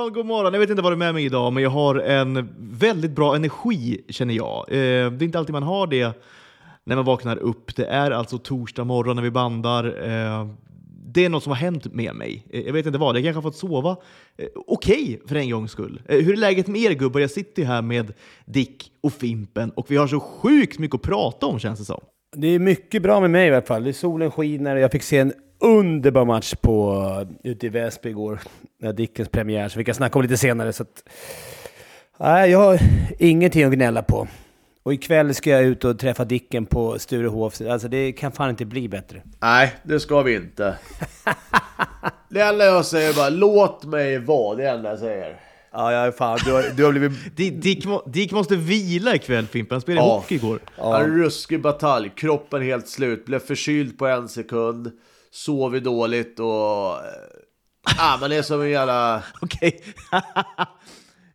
morgon, god morgon. Jag vet inte vad det är med mig idag, men jag har en väldigt bra energi känner jag. Eh, det är inte alltid man har det när man vaknar upp. Det är alltså torsdag morgon när vi bandar. Eh, det är något som har hänt med mig. Eh, jag vet inte vad. Jag kanske har fått sova eh, okej okay för en gångs skull. Eh, hur är läget med er gubbar? Jag sitter ju här med Dick och Fimpen och vi har så sjukt mycket att prata om känns det som. Det är mycket bra med mig i alla fall. Solen skiner och jag fick se en underbar match på, ute i Väsby igår. När Dickens premiär, så vi kan snacka om lite senare. Så att, nej, jag har ingenting att gnälla på. Och ikväll ska jag ut och träffa Dicken på Sturehof. Alltså det kan fan inte bli bättre. Nej, det ska vi inte. det enda jag säger bara, låt mig vara. Det enda jag säger. Ja, ja fan. Du har, du har blivit... Dick, Dick måste vila ikväll Fimpen, han spelade ja. hockey igår. Ja. En ruskig batalj, kroppen helt slut, blev förkyld på en sekund, sov dåligt och... Ah, man är som en jävla... Okej.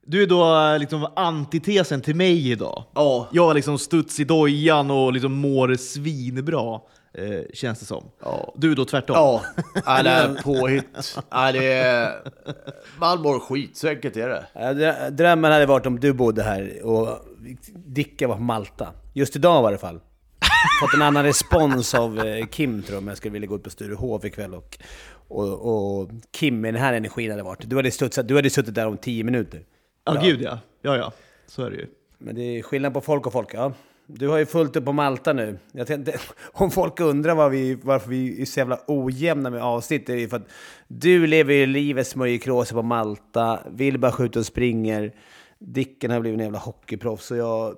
Du är då liksom antitesen till mig idag. Ja. Jag har liksom studs i dojan och liksom mår svinbra, eh, känns det som. Ja. Du är då tvärtom. Ja, ja det är påhitt. Ja, det är... Man mår skit, så enkelt är det. Drömmen hade varit om du bodde här och Dicka var på Malta. Just idag i alla fall. Fått en annan respons av eh, Kim tror jag om jag skulle vilja gå ut på Sturehof ikväll och, och, och Kim med den här energin hade varit. Du hade, studsat, du hade suttit där om tio minuter. Ja, gud ja. Ja, ja. Så är det ju. Men det är skillnad på folk och folk, ja. Du har ju fullt upp på Malta nu. Jag tänkte, om folk undrar var vi, varför vi är så jävla ojämna med avsnitt, det är ju för att du lever ju livet smörjkråse på Malta, vill bara skjuta och springer. Dicken har blivit en jävla hockeyproffs och jag,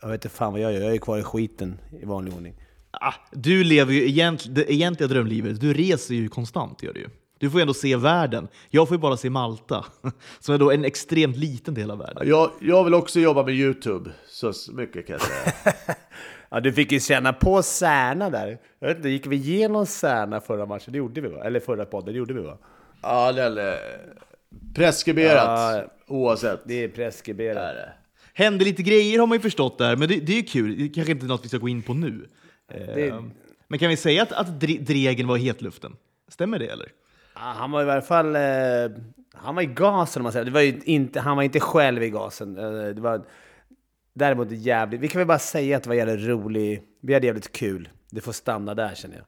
jag vet inte fan vad jag gör. Jag är kvar i skiten i vanlig ordning. Ah, du lever ju egent, det egentliga drömlivet. Du reser ju konstant, gör du ju. Du får ju ändå se världen. Jag får ju bara se Malta, som är då en extremt liten del av världen. Jag, jag vill också jobba med YouTube, så mycket kan jag säga. ja, du fick ju känna på Särna där. Jag vet inte, gick vi igenom Särna förra matchen? Det gjorde vi va? Eller förra podden, det gjorde vi va? Ja, det är preskriberat ja, oavsett. Det är preskriberat. Det är det. Hände lite grejer har man ju förstått där, men det, det är ju kul. Det kanske inte är något vi ska gå in på nu. Det... Ehm, men kan vi säga att, att Dregen var i hetluften? Stämmer det eller? han var i alla fall... Eh, han var i gasen om man säger. Det var inte, han var inte själv i gasen. Eh, det var däremot jävligt... Vi kan väl bara säga att det var jävligt roligt. Vi hade jävligt kul. Det får stanna där känner jag.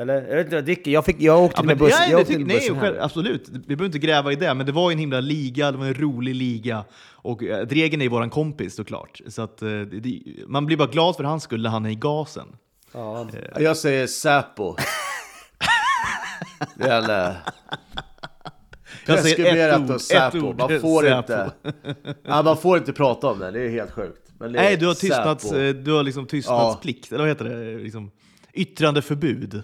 Eller? Jag vet inte, Dicky, jag, fick, jag åkte ja, med bussen. Jag åkte nej, själv, absolut. Vi behöver inte gräva i det, men det var en himla liga, det var en rolig liga. Och äh, Dregen är ju våran kompis såklart. Så att, äh, det, man blir bara glad för hans skull när han är i gasen. Ja. Äh, jag säger Säpo. Det är Preskriberat och Säpo. Man får inte... Ja, man får inte prata om det, det är helt sjukt. Nej, du har, tystnads, eh, du har liksom tystnadsplikt, ja. eller vad heter det? Liksom, yttrandeförbud.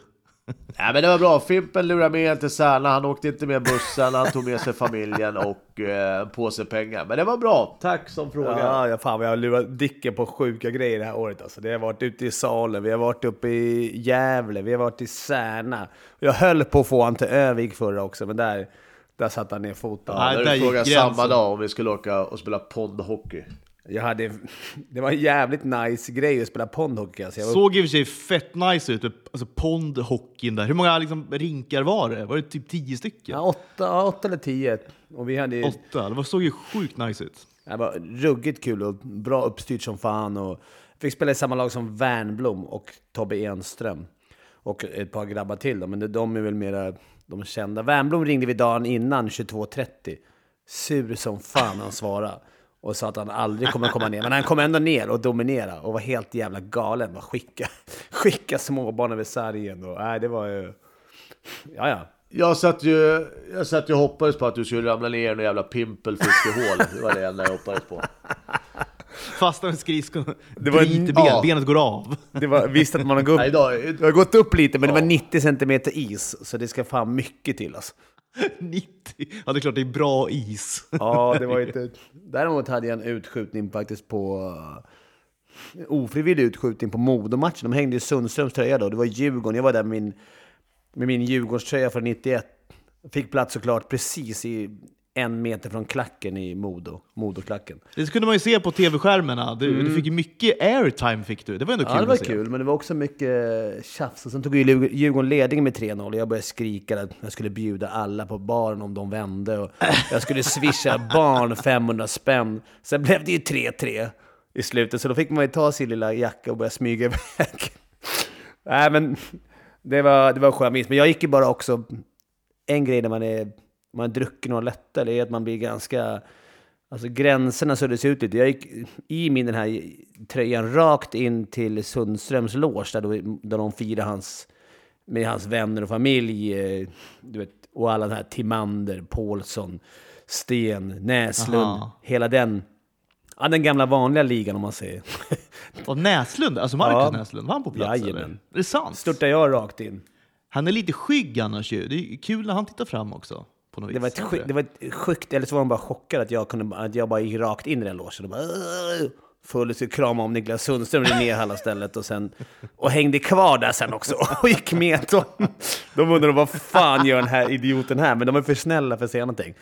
Nej men det var bra, Fimpen lurade med till Särna, han åkte inte med bussen, han tog med sig familjen och eh, en påse pengar. Men det var bra, tack som fråga. Ja, ja fan jag har lurat Dicken på sjuka grejer det här året alltså. Det har varit ute i Salen, vi har varit uppe i Gävle, vi har varit i Särna. Jag höll på att få han till Övik förra också, men där, där satte han ner foten. Ja, ja där frågade samma dag om vi skulle åka och spela pondhockey. Jag hade, det var en jävligt nice grej att spela pondhockey. Alltså var... Såg i och för sig fett nice ut, alltså pondhockeyn där. Hur många liksom, rinkar var det? Var det typ tio stycken? Ja, åtta, åtta eller tio. Och vi hade... Åtta? Det såg ju sjukt nice ut. Det var ruggigt kul och bra uppstyrt som fan. Och fick spela i samma lag som Värnblom och Tobbe Enström. Och ett par grabbar till då, men de är väl mera de kända. Värnblom ringde vi dagen innan 22.30. Sur som fan han svarade och sa att han aldrig kommer komma ner. Men han kom ändå ner och dominerade och var helt jävla galen. Bara skicka, skicka småbarn över sargen. Och, nej, det var ju... Ja, ja. Jag satt ju jag satt ju och hoppades på att du skulle ramla ner i någon jävla pimpelfiskehål. Det var det enda jag hoppades på. Fastnar med skridskon, det var, ben, ja. benet går av. Det var, visst att man har gått, det har gått upp lite, men ja. det var 90 cm is. Så det ska fan mycket till alltså. 90? Ja, det är klart det är bra is. Ja, det var inte... Däremot hade jag en utskjutning faktiskt på... Eh, ofrivillig utskjutning på Modomatchen. De hängde i Sundströms tröja då. Det var Djurgården. Jag var där med min, med min Djurgårdströja från 91. Fick plats såklart precis i, en meter från klacken i Modo, Modoklacken. Det kunde man ju se på tv-skärmarna. Du, du fick ju mycket airtime fick du. Det var ändå kul Mm. Ja, det var kul, men det var också mycket tjafs. Och sen tog ju Djurgården- ledningen med 3-0 och jag började skrika att jag skulle bjuda alla på baren om de vände. Och jag skulle swisha barn 500 spänn. Sen blev det ju 3-3 i slutet, så då fick man ju ta sin lilla jacka och börja smyga iväg. Nej, men det var, det var skönt minst. Men jag gick ju bara också... En grej när man är man druckit några lättare är att man blir ganska... Alltså gränserna suddas ut lite. Jag gick i min den här tröjan rakt in till Sundströms loge där, då, där de firar hans, med hans vänner och familj. eh, Du vet, och alla de här Timander, Paulsson, Sten, Näslund. Aha. Hela den, ja, den gamla vanliga ligan om man säger. Och Näslund, alltså Marcus Ja. Näslund, var han på plats Jajamän. eller? Är det sant? Störtade jag rakt in. Han är lite skygg annars ju. Det är kul när han tittar fram också. På något Det var, vis. ett sjukt, det var ett sjukt, eller så var han bara chockad att jag, kunde, att jag bara gick rakt in i den logen. Och bara! Full så krama om Niklas Sundström i ner hela stället och sen och hängde kvar där sen också och gick med dem. De undrade vad fan gör den här idioten här? Men de är för snälla för att säga någonting.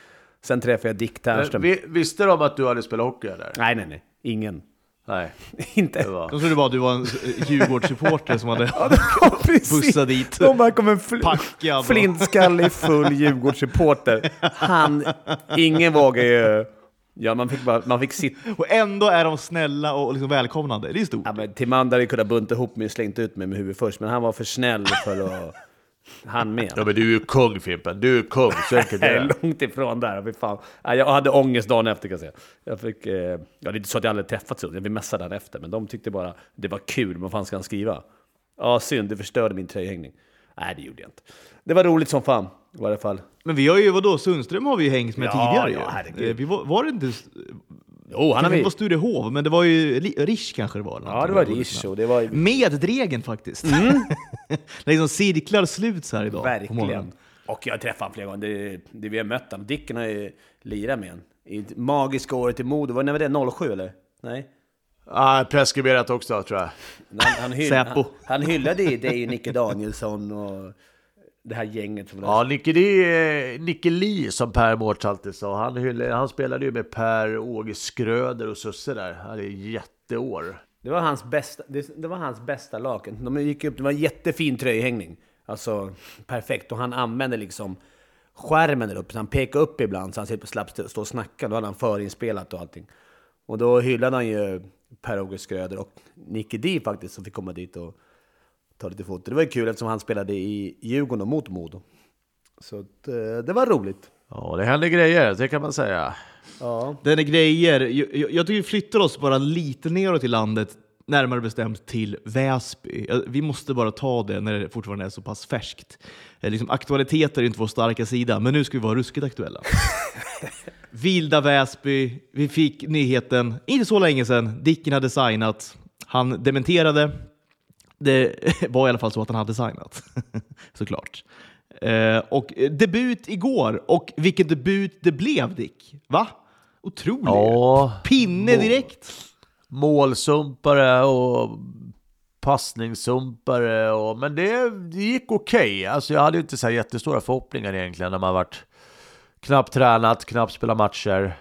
Sen träffade jag Dick Ternström. Vi, visste de att du hade spelat hockey eller? Nej, nej, nej. Ingen. Nej. Inte. Det var... Jag trodde bara att du var en Djurgårdssupporter som hade Ja, bussat dit. De bara kom en fl Packad flintskallig full Djurgårdssupporter. Han, ingen vågar ju... Ja, man fick, bara, man fick sitta... Och ändå är de snälla och liksom välkomnande. Det är stort. Ja, men Timander hade kunnat bunta ihop mig och slängt ut mig med huvudet först, men han var för snäll för att... Han med. Ja men du är ju kung Fimpen, du är kung, så enkelt är Jag är det. långt ifrån där, fy fan. Ja, Jag hade ångest dagen efter kan jag säga. Jag fick, eh, ja, det är inte så att jag aldrig träffat så, vi messade dagen efter, men de tyckte bara det var kul, vad fan ska han skriva? Ja, synd, det förstörde min tröjhängning. Nej, det gjorde jag inte. Det var roligt som fan, i varje fall. Men vi har ju, vadå, Sundström har vi ju hängt med Ja, tidigare ja, herregud. Eh, Vi var, var det inte... Jo, han har det vi... var Sturehov, men det var ju Rish kanske det var. Ja, det var Rish och det var ju... Med Dregen faktiskt. är liksom cirklar sluts här idag. på Verkligen. Och jag har träffat honom flera gånger. Det, det vi har mött honom. Dicken har ju lirat med honom. I magiska året i Modo. Var- När var det? 07 eller? Nej? Ja, preskriberat också tror jag. Han, han, hyll, han, han hyllade ju dig, Nicke Danielsson och det här gänget. Som Ja, Nicke, det Nicke Li som Per Mårts alltid sa. Han, hyllade, han spelade ju med Per, Åge Skröder och Susse där. Han är jätteår. Det var hans bästa, det, det var hans bästa lag. De gick upp, det var en jättefin tröjhängning. Alltså perfekt. Och han använde liksom skärmen där uppe. Så han pekade upp ibland så han slapp stå stå och snacka. Då hade han förinspelat och allting. Och då hyllade han ju Per-Åge Skröder och Nicky D faktiskt som fick komma dit och ta lite foto. Det var ju kul eftersom han spelade i Djurgården och mot Modo. Så att, eh, det var roligt. Ja, det händer grejer, det kan man säga. Ja. Den är grejer. Jag, jag, tycker vi flyttar oss bara lite neråt i landet, närmare bestämt till Väsby. Vi måste bara ta det när det fortfarande är så pass färskt. Eh, Liksom, aktualiteter är inte vår starka sida, men nu ska vi vara ruskigt aktuella. Vilda Väsby, vi fick nyheten, inte så länge sedan, Dicken hade signat. Han dementerade. Det var i alla fall så att han hade signat, såklart. Eh, och eh, debut igår, och vilken debut det blev Dick! Va? Otroligt! Ja, Pinne direkt! målsumpare och passningssumpare. Och, men det, det gick okej. Alltså jag hade inte så jättestora förhoppningar egentligen när man varit knappt tränat, knappt spelat matcher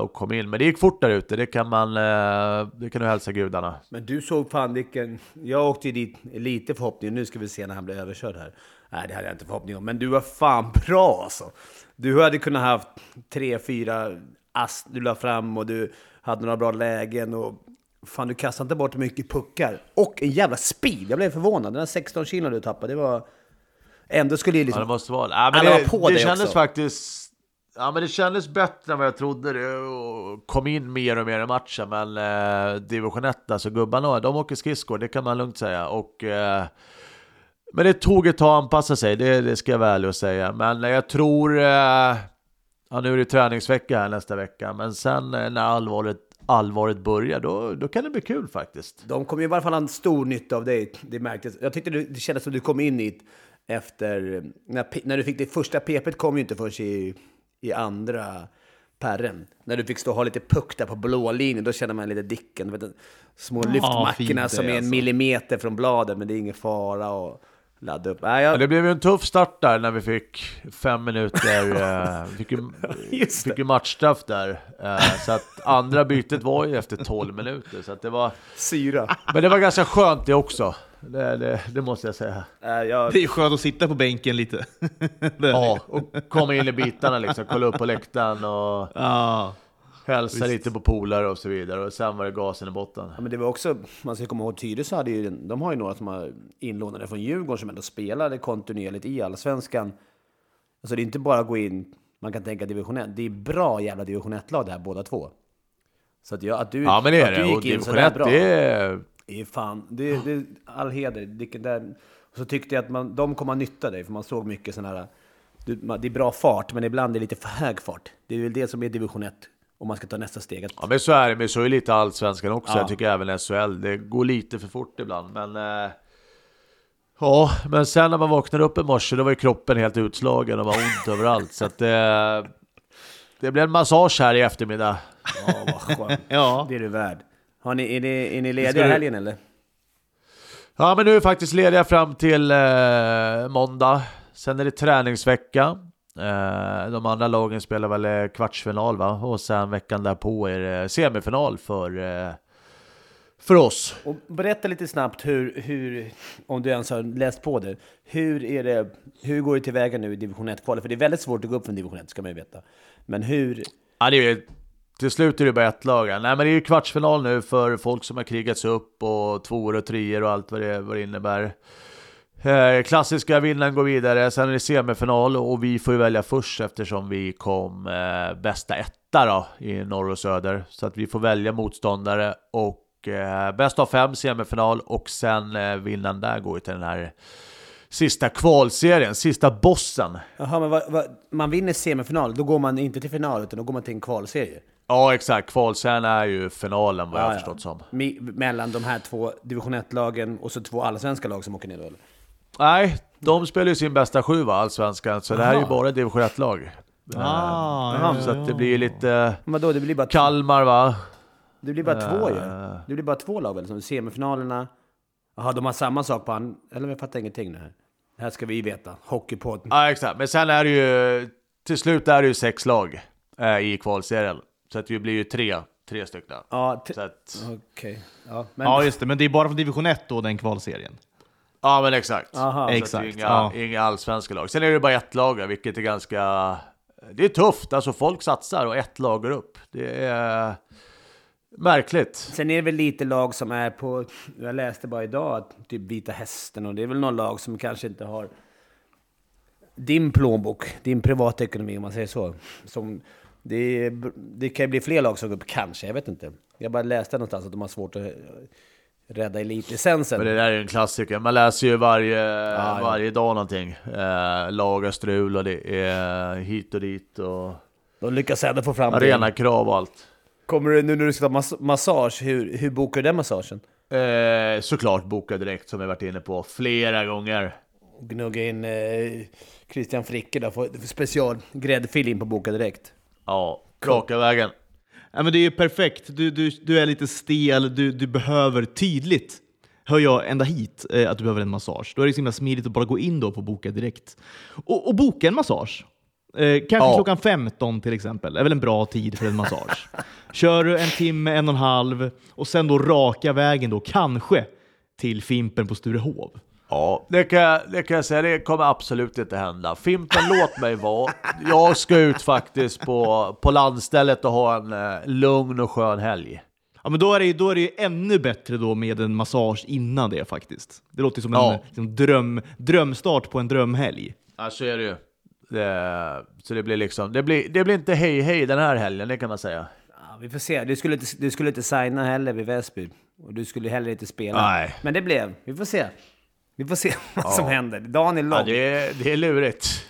och kom in. Men det gick fort där ute, det kan man eh, det kan du hälsa gudarna. Men du såg fan vilken... Jag åkte dit lite förhoppning, nu ska vi se när han blir överkörd här. Nej, det hade jag inte förhoppning om. Men du var fan bra alltså. Du hade kunnat haft tre, fyra ass du la fram och du hade några bra lägen och... Fan, du kastade inte bort mycket puckar. Och en jävla speed! Jag blev förvånad. Den här 16 kilo du tappade, det var... Ändå skulle ju Ja, liksom... det måste vara det. Ja, men Alla det, var på det dig kändes också. faktiskt... Ja, men det kändes bättre än vad jag trodde. Det kom in mer och mer i matchen, men eh, division 1, alltså gubbarna, de åker skridskor, det kan man lugnt säga. Och, eh, men det tog ett tag att anpassa sig, det, det ska jag väl och säga. Men eh, jag tror... Eh, ja, nu är det träningsvecka här nästa vecka, men sen eh, när allvaret, allvaret börjar, då, då kan det bli kul faktiskt. De kommer i varje fall ha en stor nytta av dig. Det märktes. Jag tyckte det, det kändes som du kom in hit efter... När, när du fick det första PP kom ju inte förrän i, i andra perren. När du fick stå och ha lite puck där på blå linjen, då känner man lite Dicken. Du vet, de små Ja, lyftmackorna som är en alltså. millimeter från bladet, men det är ingen fara. Och, ladda upp. Ja, jag, det blev ju en tuff start där när vi fick fem minuter, eh, fick, ju, Just fick ju matchstraff där. Eh, så att andra bytet var ju efter 12 minuter. Så att det var, syra. men det var ganska skönt det också. Det, det, det måste jag säga. Nej, jag, Det är skönt att sitta på bänken lite. Ja, och komma in i bitarna liksom, kolla upp på läktaren och Ja. hälsa lite på polare och så vidare. Och sen var det gasen i botten. Ja, men det var också, man ska komma ihåg, Tyresö hade ju, de har ju några som har inlånade från Djurgården som ändå spelade kontinuerligt i Allsvenskan. Alltså det är inte bara att gå in, man kan tänka division 1, det är bra jävla division 1-lag det här båda två. Så att, jag, att du, Ja men det är att du det. gick Och in sådär 1, bra, det är... är fan, det, det, all heder. Vilken där, och så tyckte jag att man, de kommer ha nytta av dig, för man såg mycket sådana här, det är bra fart, men ibland är det lite för hög fart. Det är väl det som är division 1, om man ska ta nästa steg. Att, Ja men så är det, men så är lite allsvenskan också. Ja. Jag tycker även SHL. Det går lite för fort ibland, men... Eh, ja, men sen när man vaknade upp i morse, då var ju kroppen helt utslagen och var ont överallt. Så att det... Det blev en massage här i eftermiddag. ja, vad skönt. Ja. Det är du värd. Har ni, är, ni, är ni lediga du- helgen eller? Ja, men nu är faktiskt lediga fram till eh, måndag. Sen är det träningsvecka. Eh, de andra lagen spelar väl eh, kvartsfinal va? Och sen veckan därpå är det semifinal för, eh, för oss. Och berätta lite snabbt hur, hur, om du ens har läst på det, hur, är det, hur går det tillväga nu i division 1-kvalet? För det är väldigt svårt att gå upp från division 1, ska man ju veta. Men hur... Ja, det är till slut är det bara ett lag. Nej, men det är ju kvartsfinal nu för folk som har krigats upp och tvåor och treor och allt vad det, vad det innebär. Eh, klassiska vinnaren går vidare, sen är det semifinal och vi får ju välja först eftersom vi kom eh, bästa etta då i norr och söder. Så att vi får välja motståndare och eh, bäst av fem semifinal och sen eh, vinnaren där går ju till den här sista kvalserien, sista bossen. Jaha, men vad, vad, man vinner semifinal, då går man inte till final, utan då går man till en kvalserie. Ja exakt, kvalserien är ju finalen vad jag har Ja, ja. förstått som. Me- mellan de här två division 1-lagen och så två allsvenska lag som åker ner då, eller? Nej, de spelar ju sin bästa sju va, allsvenskan, så det här är ju Aha. bara division 1-lag. Ah, Eh, ja, så ja, att det blir ju lite Men vadå, det blir bara, Kalmar va? det blir bara två ju. Eh. Det blir bara två lag väl, som semifinalerna. Jaha, de har samma sak på an... Eller jag fattar ingenting nu här. Det här ska vi veta. Hockeypodd. Ja exakt, men sen är det ju, till slut är det ju sex lag eh, i kvalserien. Så att det blir ju tre, tre stycken. Ja, Så att, okej. Ja, men... Ja, just det. Men det är bara från division 1 då, den kvalserien. ja men exakt. Aha. Exakt, inga, ja. inga allsvenska lag. Sen är det bara ett lag, vilket är ganska... Det är tufft, alltså folk satsar och ett lag går upp. Det är märkligt. Sen är det väl lite lag som är på... Jag läste bara idag att typ Vita Hästen och det är väl någon lag som kanske inte har din plånbok, din privatekonomi om man säger så. Som, det, det kan ju bli fler lag som går upp, kanske, jag vet inte. Jag bara läste någonstans att de har svårt att rädda elitlicensen. Men det där är ju en klassiker. Man läser ju varje, ja. varje dag någonting. Eh, laga strul och det är hit och dit och De lyckas ändå få fram arena krav och allt. Kommer du nu när du ska ta mas- massage, hur, hur bokar du den massagen? Eh, såklart boka direkt som vi varit inne på flera gånger. Gnugga in eh, Christian Fricke få special gräddfil in på Boka Direkt. Ja, raka vägen. Ja, men det är ju perfekt. Du, du, du är lite stel, du, du behöver tydligt, hör jag ända hit, eh, att du behöver en massage. Då är det så himla smidigt att bara gå in då på Boka direkt och, och boka en massage. Eh, kanske Ja. klockan 15 till exempel, är väl en bra tid för en massage. Kör du en timme, en och en halv och sen då raka vägen då kanske till Fimpen på Sturehov. Ja, det kan, jag- det kan jag säga, det kommer absolut inte hända. Fimpen, låt mig vara. Jag ska ut faktiskt på, på landstället och ha en eh, lugn och skön helg. Ja, men då är, det, ju- då är det ju ännu bättre då med en massage innan det faktiskt. Det låter som en Ja. liksom, dröm, drömstart på en drömhelg. Ja, så är det ju. Det, så det blir liksom, det blir, det blir inte hej hej den här helgen, det kan man säga. Ja, vi får se. Du skulle, inte, du skulle inte signa heller vid Väsby. Och du skulle heller inte spela. Nej. Men det blev. Vi får se. Vi får se vad som händer. Dagen är lång. Ja, det, är, det är lurigt.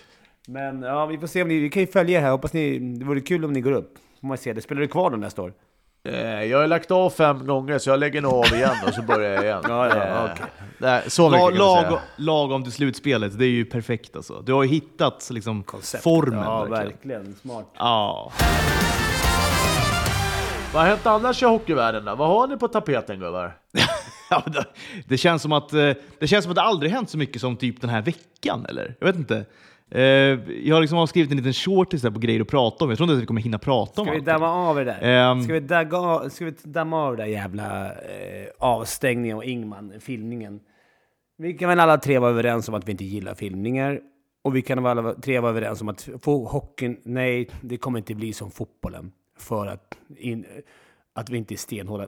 Men ja, vi får se om ni... Vi kan ju följa er här. Hoppas ni... Det vore kul om ni går upp. Får man se det. Spelar du kvar då nästa år? Eh, Jag har lagt av fem gånger så jag lägger nog av igen och så börjar jag igen. Ja, ja, Eh, nej, Så mycket La, lag, säga. lagom till slutspelet, det är ju perfekt alltså. Du har ju hittat liksom, formen. Ja, verkligen. verkligen. Smart. Ja. Vad har hänt annars i hockeyvärlden då? Vad har ni på tapeten gubbar? Ja, det, det, känns som att, eh, det känns som att det aldrig hänt så mycket som typ den här veckan, eller? Jag vet inte. Eh, jag har liksom avskrivit en liten shortis på grejer att prata om. Jag tror inte att vi kommer hinna prata om Ska vi damma av det där? Ehm. Ska, vi dagga, ska vi damma av det där jävla eh, avstängningen och Ingman, filmningen? Vi kan väl alla tre vara överens om att vi inte gillar filmningar. Och vi kan väl alla tre vara överens om att få hockeyn, nej, det kommer inte bli som fotbollen. För att, in, att vi inte är stenhårda.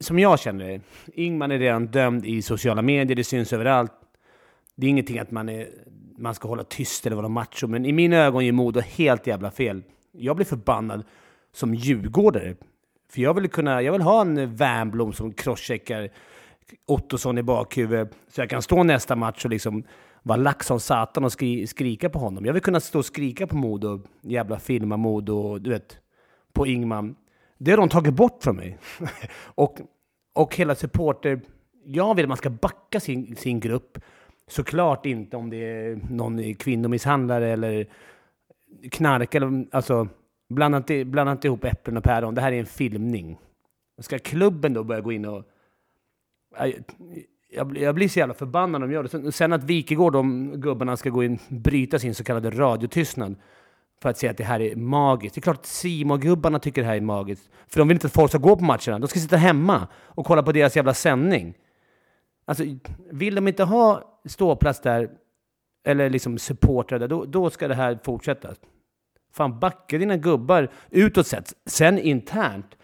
Som jag känner det, Ingman är redan dömd i sociala medier, det syns överallt. Det är ingenting att man, är, man ska hålla tyst eller vara macho, men i mina ögon gör Modo helt jävla fel. Jag blir förbannad som djurgårdare. För jag vill, kunna, jag vill ha en Wernbloom som crosscheckar Ottosson i bakhuvudet, så jag kan stå nästa match och liksom vara lack som satan och skri, skrika på honom. Jag vill kunna stå och skrika på Modo, jävla filma Modo, du vet, på Ingman. Det har de tagit bort från mig. och, och hela supporter... Jag vill att man ska backa sin, sin grupp. Såklart inte om det är någon kvinnomisshandlare eller knark eller alltså blanda inte, blanda inte ihop äpplen och päron. Det här är en filmning. Ska klubben då börja gå in och... Jag, jag, blir- så jävla förbannad när de gör det. Sen, sen att Wikegård, de gubbarna, ska gå in och bryta sin så kallade radiotystnad för att säga att det här är magiskt. Det är klart att simon gubbarna tycker det här är magiskt. För de vill inte att folk ska gå på matcherna. De ska sitta hemma och kolla på deras jävla sändning. Alltså, vill de inte ha ståplats där, eller liksom supportrar där, då, då ska det här fortsätta. Fan, backa dina gubbar utåt sett. Sen internt.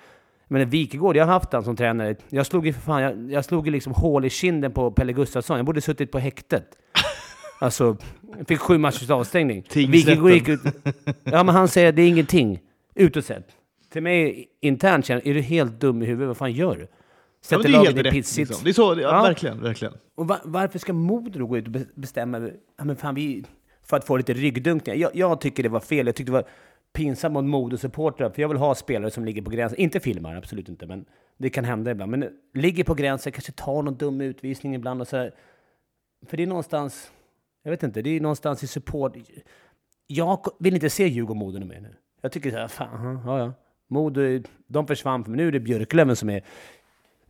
Men Wikegård, jag har haft han som tränare. Jag slog ju för fan, jag, jag slog ju liksom hål i kinden på Pelle Gustafsson. Jag borde suttit på häktet. Alltså, fick sju matchers avstängning. Wikegård gick ut... Ja, men han säger att det är ingenting. Utåt sett. Till mig internt känner är du helt dum i huvudet? Vad fan gör du? Ja, Sätter det är laget i pissits. Liksom. Det är så, ja, Ja. verkligen, verkligen. Och va- varför ska Modo gå ut och be- bestämma ja, men fan, vi, för att få lite ryggdunkningar? Jag, jag tycker det var fel. Jag tyckte det var pinsamt mot Modo-supportrar, för jag vill ha spelare som ligger på gränsen. Inte filmar, absolut inte, men det kan hända ibland. Men ligger på gränsen, kanske tar någon dum utvisning ibland och så här. För det är någonstans, jag vet inte, det är någonstans i support. Jag vill inte se Djurgården-Modo mer nu. Jag tycker så här, fan, ja, ja. Modo, de försvann, för nu är det Björklöven som är...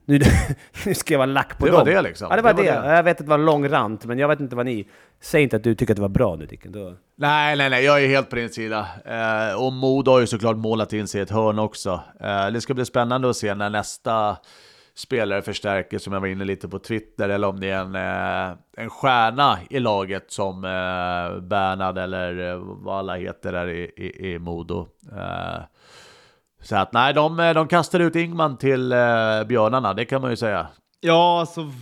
Nu, nu ska jag vara lack på Det dem. var det liksom. Ja, det var det. Det var det. Jag vet att det var en lång rant, men jag vet inte vad ni... Säg inte att du tycker att det var bra nu, Dicken. Då... Nej, nej, nej, jag är helt på din sida. Eh, och Modo har ju såklart målat in sig i ett hörn också. Eh, det ska bli spännande att se när nästa spelare förstärker, som jag var inne lite på Twitter, eller om det är en, eh, en stjärna i laget som Bernad Bernhard eller eh, vad alla heter där i, i, i Modo. Så att nej, de, de kastar ut Ingman till björnarna, det kan man ju säga. Ja, alltså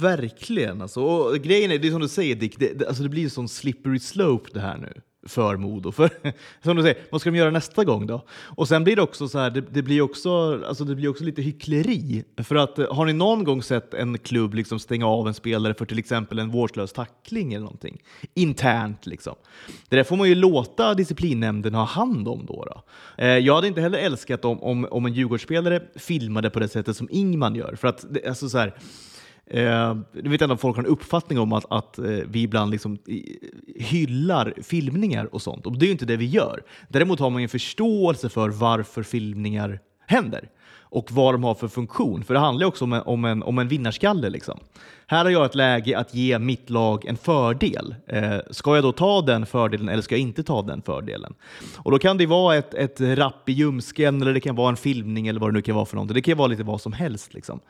verkligen. Alltså. Och grejen är, det är som du säger Dick, det, det, alltså, det blir en sån slippery slope det här nu för Modo. För, som du säger, vad ska de göra nästa gång då? Och sen blir det också så här, det, det, blir också, alltså, det blir också lite hyckleri. För att eh, har ni någon gång sett en klubb liksom stänga av en spelare för till exempel en vårdslös tackling eller någonting? Internt liksom. Det där får man ju låta disciplinnämnden ha hand om då. då. Eh, jag hade inte heller älskat om, om, om en Djurgårdsspelare filmade på det sättet som Ingman gör. För att, alltså så här, Eh, jag vet inte om folk har en uppfattning om att, att eh, vi ibland liksom hyllar filmningar och sånt. Och det är ju inte det vi gör. Däremot har man ju en förståelse för varför filmningar händer och vad de har för funktion. För det handlar ju också om en, om en, om en vinnarskalle. Liksom. Här har jag ett läge att ge mitt lag en fördel. Eh, ska jag då ta den fördelen eller ska jag inte ta den fördelen? Och då kan det vara ett, ett rapp i ljumsken eller det kan vara en filmning eller vad det nu kan vara för någonting. Det kan vara lite vad som helst. Liksom.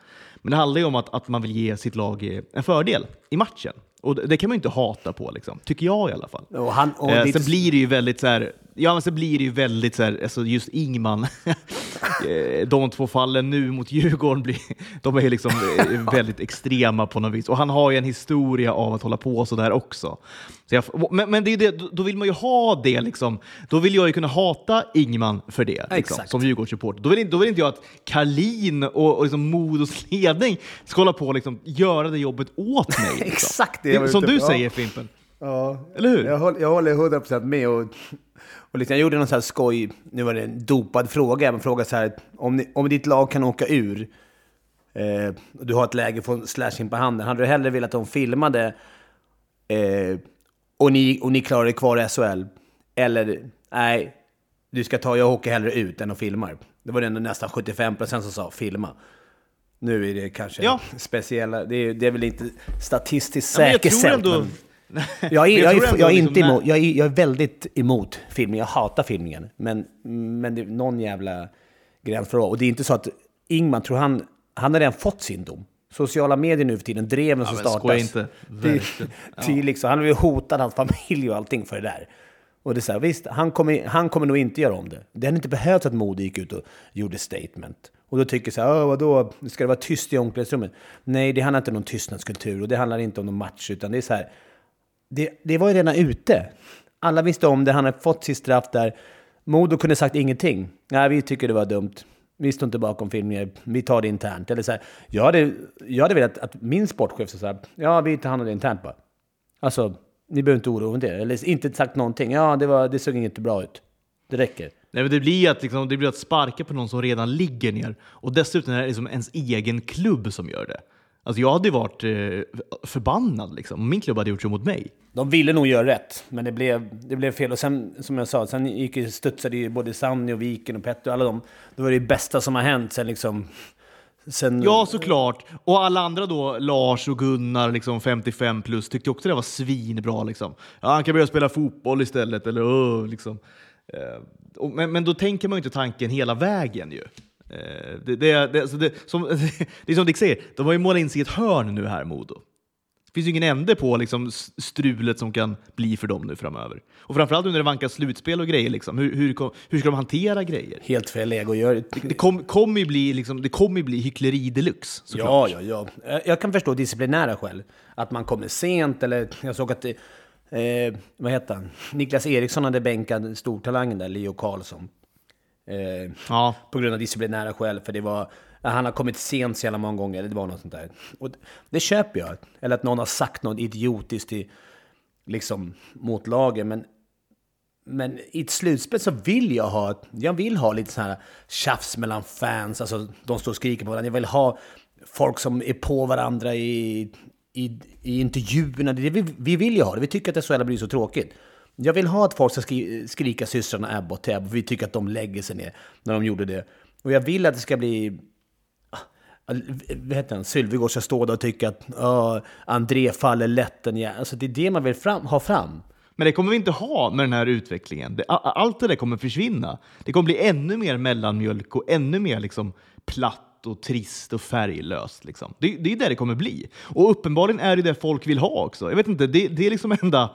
Men det handlar ju om att, att man vill ge sitt lag en fördel i matchen. Och det, det kan man ju inte hata på, liksom. tycker jag i alla fall. Och han, och Eh, sen blir det ju väldigt så här, ja men sen blir det ju väldigt så här, alltså just Ingman, eh, de två fallen nu mot Djurgården, blir, de är liksom eh, väldigt extrema på något vis. Och han har ju en historia av att hålla på så där också. Så jag, men men det det, då- vill man ju ha det liksom, då vill jag ju kunna hata Ingman för det, liksom, Exakt. som Djurgårdssupporter. Då vill, då vill inte jag att Karlin och, och liksom Modos ledning ska hålla på och liksom göra det jobbet åt mig. Liksom. Exakt det jag Som ute du säger Fimpen. Ja, Eller hur? Jag håller, jag håller 100% med. Och, och liksom, jag gjorde någon sån här skoj, nu var det en dopad fråga, men fråga så här, om, ni, om ditt lag kan åka ur, eh, och du har ett läge för en slashing på handen, hade du hellre velat att de filmade eh, och, ni, och ni klarar er kvar i SHL? Eller, nej, du ska ta, jag åker hellre ut än att filmar. Det var det ändå nästan 75% som sa filma. Nu är det kanske Ja. speciella, det är, det är väl inte statistiskt Ja, men jag tror säkerställt. ändå- men jag, är, jag, är, jag, är inte liksom emot, jag, är, jag är väldigt emot filmning, jag hatar filmningen. Men, men det är någon jävla gräns för Och det är inte så att Ingman, tror han, han har redan fått sin dom. Sociala medier nu för tiden, dreven som startas. inte. Det är liksom, han har ju hotat hans familj och allting för det där. Och det är så här, visst, han kommer, han kommer nog inte göra om det. Det hade inte behövts att Modo gick ut och gjorde statement. Och då tycker jag så här, "Åh, vadå, ska det vara tyst i omklädningsrummet? Nej, det handlar inte om någon tystnadskultur och det handlar inte om någon match, utan det är så här, det, det var ju redan ute. Alla visste om det, han hade fått sitt straff där. Modo kunde sagt ingenting. Nej, vi tycker det var dumt. Vi står inte bakom filmen, vi tar det internt. Eller så här, jag, hade, jag hade velat att min sportchef sa så här, ja vi tar hand om det internt bara. Alltså, ni behöver inte oroa er det. Eller inte sagt någonting. Ja, det, var, det såg inte bra ut. Det räcker. Nej, men det blir att, liksom, det blir att sparka på någon som redan ligger ner. Och dessutom är det liksom ens egen klubb som gör det. Alltså jag hade ju varit eh, förbannad liksom, om min klubb hade gjort så mot mig. De ville nog göra rätt, men det blev, det blev fel. Och sen, som jag sa, sen gick, ju- studsade ju både Sanni och Viken och Petter och alla de. Det var det bästa som har hänt sen liksom... Sen, Ja, såklart. Och alla andra då, Lars och Gunnar, liksom 55 plus, tyckte också det var svinbra. Liksom. Ja, han kan börja spela fotboll istället. Eller, "Åh", liksom. Eh, men, men då tänker man ju inte tanken hela vägen ju. Eh, det, det, det, alltså det, som, det är som Dick säger, de har ju målat in sig i ett hörn nu här, Modo. Det finns ju ingen ände på liksom, strulet som kan bli för dem nu framöver. Och framförallt nu när det vankas slutspel och grejer. Liksom. Hur, hur, kom- hur ska de hantera grejer? Helt fel läge att göra det. Det kom- kommer ju bli, liksom, det ju bli hyckleri deluxe. såklart. Ja, ja, ja. Jag kan förstå disciplinära skäl. Att man kommer sent eller... Jag såg att... Eh, vad heter han? Niklas Eriksson hade bänkat stortalangen där, Leo Karlsson. Eh, Ja. på grund av disciplinära skäl, för det var... Han har kommit sent så jävla många gånger, det var något sånt där. Och det köper jag. Eller att någon har sagt något idiotiskt i, liksom, mot lagen, men... Men i ett slutspel så vill jag ha, jag vill ha lite så här tjafs mellan fans, alltså de står och skriker på varandra. Jag vill ha folk som är på varandra i, i, i intervjuerna. Det vi, vi vill ju ha det, vi tycker att SHL blir så tråkigt. Jag vill ha att folk ska skri, skrika systrarna Abbott till Abbott, vi tycker att de lägger sig ner när de gjorde det. Och jag vill att det ska bli ah, vad heter han, Sylvegård ska stå där och tycka att uh, André faller lätt. en Alltså det är det man vill fram, ha fram. Men det kommer vi inte ha med den här utvecklingen. Det, allt det där kommer försvinna. Det kommer bli ännu mer mellanmjölk och ännu mer liksom platt och trist och färglöst. Liksom. Det, det är det det kommer bli. Och uppenbarligen är det det folk vill ha också. Jag vet inte, det, det är liksom enda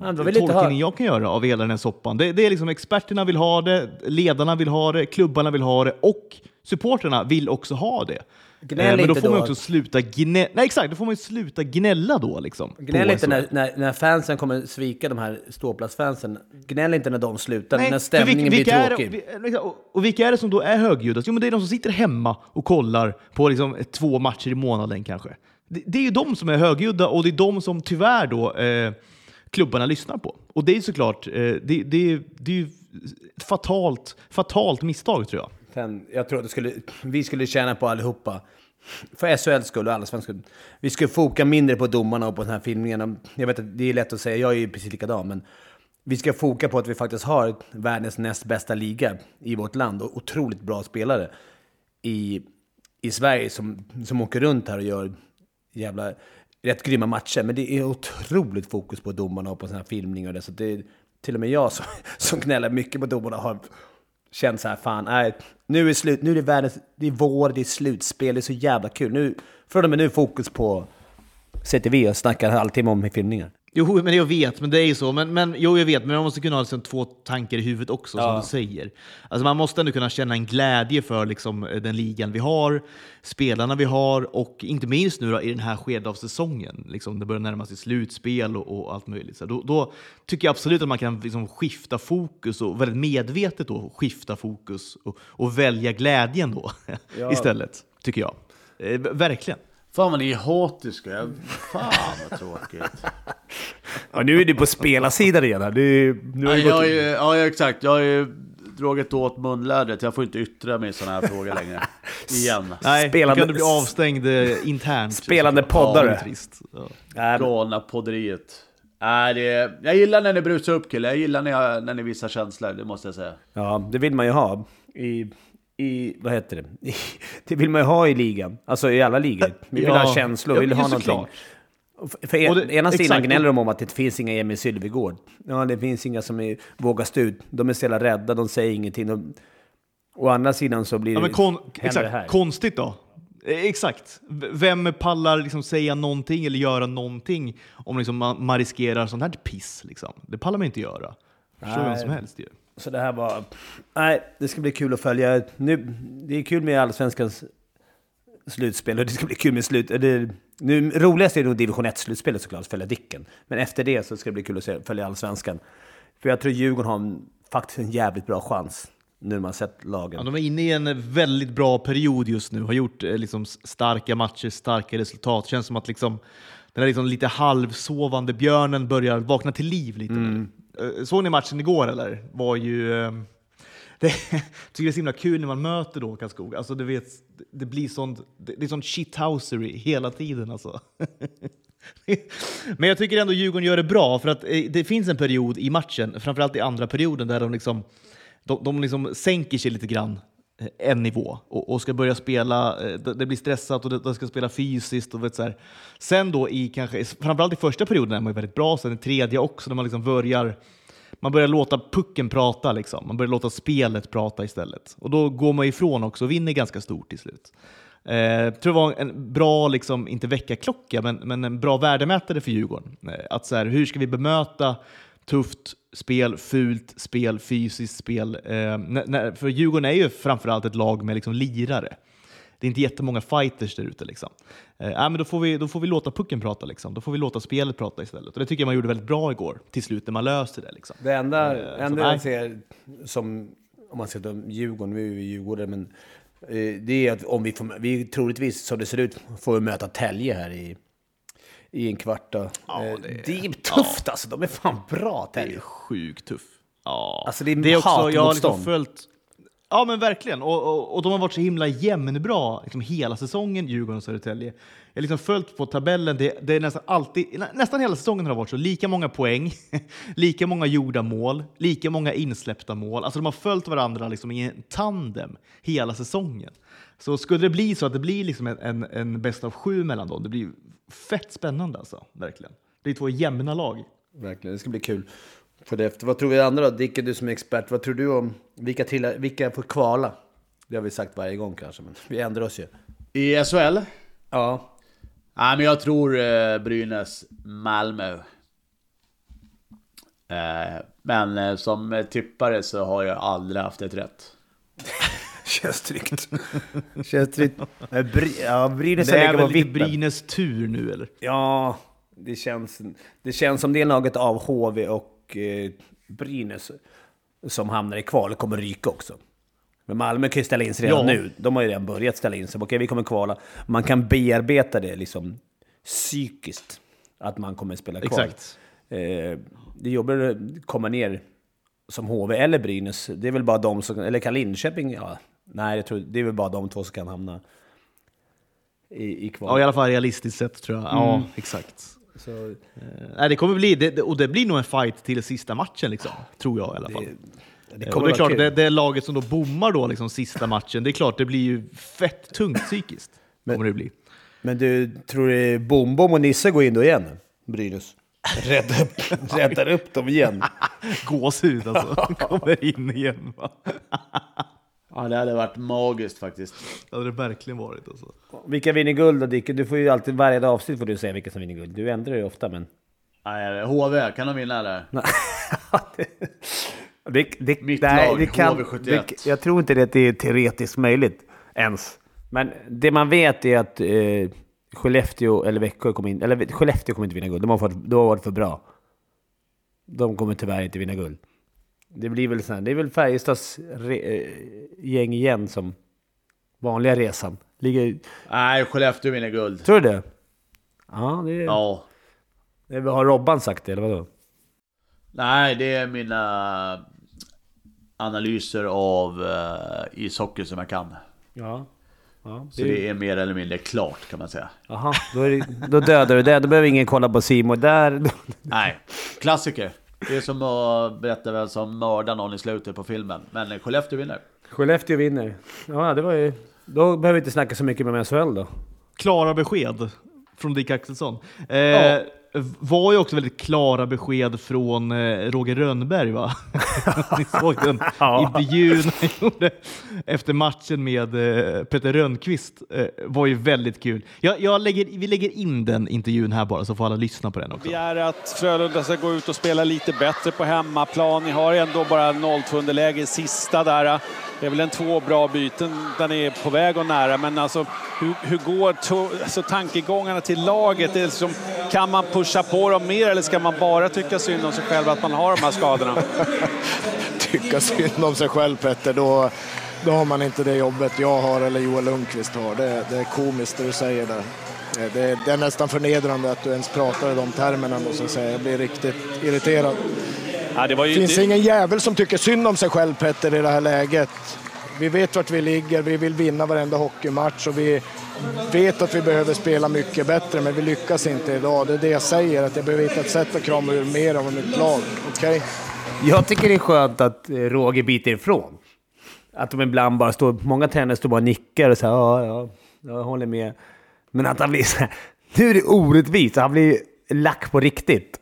Tolkningen jag kan göra av hela den här soppan. Det, det är liksom experterna vill ha det, ledarna vill ha det, klubbarna vill ha det och supporterna vill också ha det. Gnäll Eh, men då får man då. också sluta gnälla. Nej, exakt, då får man ju sluta gnälla då. Liksom, Gnäll inte när, när, när fansen kommer svika de här ståplatsfansen. Gnäll inte när de slutar, när för stämningen vilka, vilka blir är tråkig. vi- och, och vilka är det som då är högljudast? Jo, men det är de som sitter hemma och kollar på liksom två matcher i månaden kanske. Det, det är ju de som är högljudda och det är de som tyvärr då eh, klubbarna lyssnar på. Och det är såklart, eh, det, det, det är ju ett fatalt, fatalt misstag tror jag. Sen, jag tror att skulle, vi skulle tjäna på allihopa. För SHLs skull och alla skull. Vi skulle foka mindre på domarna och på den här filmningen. Jag vet att det är lätt att säga, jag är ju precis likadan, men vi ska foka på att vi faktiskt har världens näst bästa liga i vårt land och otroligt bra spelare i, i Sverige som, som åker runt här och gör jävla rätt grymma matcher. Men det är otroligt fokus på domarna och på sådana här filmningar och det. Så det är till och med jag som, som gnäller mycket på domarna har känt så här, fan, nej, nu är det slut, nu är det världens, det är vår, det är slutspel, det är så jävla kul. Nu, från och med nu fokus på CTV och snackar en halvtimme om filmningar. Jo, men jag vet, men det är ju så. Men, men, jo, jag vet, men man måste kunna ha liksom två tankar i huvudet också, som Ja. du säger. Alltså, man måste ändå kunna känna en glädje för liksom, den ligan vi har, spelarna vi har och inte minst nu då, i den här skedet av säsongen. Liksom, det börjar närma sig slutspel och, och allt möjligt. Så då, då tycker jag absolut att man kan liksom, skifta fokus och väldigt medvetet då, skifta fokus och, och välja glädjen då Ja. istället, tycker jag. Eh, verkligen. Fan vad ni är hatiska. Fan vad tråkigt. Ja, nu är du på spelarsidan igen här. Du, nu Ja, har du gått- jag är, ja, exakt. Jag har ju dragit åt munlädret. Jag får inte yttra mig i sådana här frågor längre. Igen. Nej, Spelande- kan du bli avstängd eh, internt. Spelande Ja, poddare. det är trist. Ja. Galna podderiet. Nej, det, jag gillar när ni brusar upp killar. Jag gillar när, jag, när ni visar känslor, det måste jag säga. Ja, det vill man ju ha. I, i, vad heter det? Det vill man ju ha i ligan. Alltså i alla ligor. Vi vill Ja. ha känslor, vi vill Ja, ha någonting. såklart. Och För en, det- ena sidan exakt. gnäller de om att det finns inga Emil Sylvegård. Ja, det finns inga som är, vågar stå ut. De är så jävla rädda, de säger ingenting. De, å andra sidan så blir Ja, det... men kon händer exakt. det här. Konstigt då. Eh, Exakt. Vem pallar liksom säga någonting eller göra någonting om liksom man, man riskerar sånt här piss? Liksom. Det pallar man inte göra. Förstår vem som helst ju. Så det här var... Nej, det ska bli kul att följa. Nu, det är kul med Allsvenskans slutspel och det ska bli kul med slut... Det, nu, roligast är nog division 1-slutspelet såklart, att följa Dicken. Men efter det så ska det bli kul att se, följa Allsvenskan. För jag tror Djurgården har en, faktiskt en jävligt bra chans nu när man sett lagen. Ja, de är inne i en väldigt bra period just nu. Har gjort eh, liksom, starka matcher, starka resultat. Känns som att liksom, den här liksom, lite halvsovande björnen börjar vakna till liv lite nu. Eh, såg ni matchen igår eller? Var ju... Ehm, det, jag tycker det är så himla kul när man möter då Karlskoga. Alltså, du vet, det blir sånt, det det är sånt shithousery hela tiden. Alltså. Men jag tycker ändå Djurgården gör det bra, för att eh, det finns en period i matchen, framförallt i andra perioden, där de liksom, de, de liksom sänker sig lite grann Eh, en nivå och, och ska börja spela, eh, det det blir stressat och det- de ska spela fysiskt. Och vet så här. Sen då, i kanske, framförallt i första perioden är man ju väldigt bra, sen i tredje också, när man liksom börjar man börjar låta pucken prata, liksom. man börjar låta spelet prata istället. Och då går man ifrån också och vinner ganska stort till slut. Eh, jag tror det var en bra, liksom, inte väckarklocka, men, men en bra värdemätare för Djurgården. Eh, att så här, hur ska vi bemöta tufft spel, fult spel, fysiskt spel? Eh, för Djurgården är ju framförallt ett lag med liksom, lirare. Det är inte jättemånga fighters där ute. Liksom. Eh, men då, får vi, då får vi låta pucken prata, liksom. då får vi låta spelet prata istället. Och det tycker jag man gjorde väldigt bra igår, till slut, när man löste det. Liksom. Det enda, Eh, enda jag ser som, om man ska ta Djurgården, nu är vi Djurgården, men eh, det är att om vi får, vi troligtvis, som det ser ut, får vi möta Tälje här i, i en kvart. Då. Ja, Eh, det- det är tufft alltså, de är fan bra Det är sjukt tuff. Ja. Alltså, det är också, jag har liksom följt Ja men verkligen, och, och, och de har varit så himla jämnbra liksom hela säsongen, Djurgården och Södertälje. Jag har liksom följt på tabellen, det, det är nästan alltid, nä- nästan hela säsongen har det varit så. Lika många poäng, lika många gjorda mål, lika många insläppta mål. Alltså de har följt varandra liksom i en tandem hela säsongen. Så skulle det bli så att det blir liksom en, en, en bäst av sju mellan dem, det blir fett spännande alltså, verkligen. Det är två jämna lag. Verkligen, det ska bli kul. För det efter. Vad tror vi andra då? Dicke, du som är expert, vad tror du om vilka, till, vilka får kvala? Det har vi sagt varje gång kanske, men vi ändrar oss ju. I SHL? Ja, Nej, men jag tror eh, Brynäs, Malmö. Eh, men eh, som tippare så har jag aldrig haft ett rätt. känns tryggt. känns tryggt. Nej, Bry- Ja, Brynäs Det är väl lite. Brynäs tur nu eller? Ja, det känns, det känns som det laget av HV och eh, Brynäs som hamnar i kval kommer ryka också. Men Malmö kan ju ställa in sig redan Ja. nu. De har ju redan börjat ställa in sig. Okej, vi kommer kvala. Man kan bearbeta det liksom psykiskt. Att man kommer spela kval. Exakt. Eh, det är jobbigt att komma ner som HV eller Brynäs. Det är väl bara de som... Eller kan Linköping? Ja, nej, jag tror, det är väl bara de två som kan hamna i, i kval. Ja, i alla fall realistiskt sett tror jag. Ja, exakt. Så, Eh, nej, det kommer bli, det, det- och det blir nog en fight till sista matchen, liksom, tror jag i alla fall. det Eh, kommer och det är klart, det, det laget som då bommar då, liksom, sista matchen, det är klart, det blir ju fett tungt psykiskt. kommer det bli. Men du, tror du Bom Bom och Nisse går in då igen? Brynäs? Räddar upp, räddar upp dem igen. Gåshud alltså, kommer in igen. Ja, det hade varit magiskt faktiskt. Det hade det verkligen varit. Alltså. Vilka vinner guld då Dicke? Du får ju alltid varje avsnitt får du säga vilka som vinner guld. Du ändrar ju ofta men... Nej, HV, kan de vinna eller? det, det, Mitt nej, lag, det kan, HV71. det, Jag tror inte det är teoretiskt möjligt ens. Men det man vet är att eh, Skellefteå eller Växjö kommer in... Eller Skellefteå kommer inte vinna guld. De har, fått, de har varit för bra. De kommer tyvärr inte vinna guld. Det blir väl så här, det är väl Färjestads re, eh, gäng igen som vanliga resan. Ligger, Nej, Skellefteå vinner guld. tror du det? Ja, det, Ja. det har Robban sagt det, eller vadå? Nej, det är mina analyser av uh, ishockey som jag kan. Ja. ja Så det är mer eller mindre klart kan man säga. Jaha, då, det, då dödar du det. Då behöver ingen kolla på Simon där. Nej, klassiker. Det är som att berätta vem som mördar någon i slutet på filmen. Men Skellefteå vinner. Skellefteå vinner. Ja, det var ju... Då behöver vi inte snacka så mycket med SHL då. Klara besked från Dick Axelsson. Eh, Ja. Var ju också väldigt klara besked från eh, Roger Rönnberg va? Ni såg den Ja. intervjun han gjorde efter matchen med eh, Peter Rönnqvist. Eh, var ju väldigt kul. Jag, jag lägger, vi lägger in den intervjun här bara så får alla lyssna på den också. begär att Frölunda ska gå ut och spela lite bättre på hemmaplan. Ni har ändå bara 0-2 underläge i sista där. Det är väl en två bra byten där ni är på väg och nära. Men alltså, hur, hur går to- alltså, tankegångarna till laget? Det är liksom, kan man pusha på dem mer eller ska man bara tycka synd om sig själv att man har de här skadorna? tycka synd om sig själv Petter, då, då har man inte det jobbet jag har eller Joel Lundqvist har. Det, det är komiskt det du säger där. Eh, Det, det är nästan förnedrande att du ens pratar i de termerna måste jag säga. Jag blir riktigt irriterad. Ja, det ju, finns det, ingen jävel som tycker synd om sig själv Petter i det här läget. Vi vet vart vi ligger, vi vill vinna varenda hockeymatch och vi vet att vi behöver spela mycket bättre men vi lyckas inte idag. Det är det jag säger, att jag behöver hitta ett sätt att krama ur mer av mitt lag. Okej? Jag tycker det är skönt att eh, Roger biter ifrån. Att de ibland bara står... Många tränare står bara och nickar och säger ja, ja, jag håller med. Men att han blir så här... Nu är det orättvist. Han blir lack på riktigt.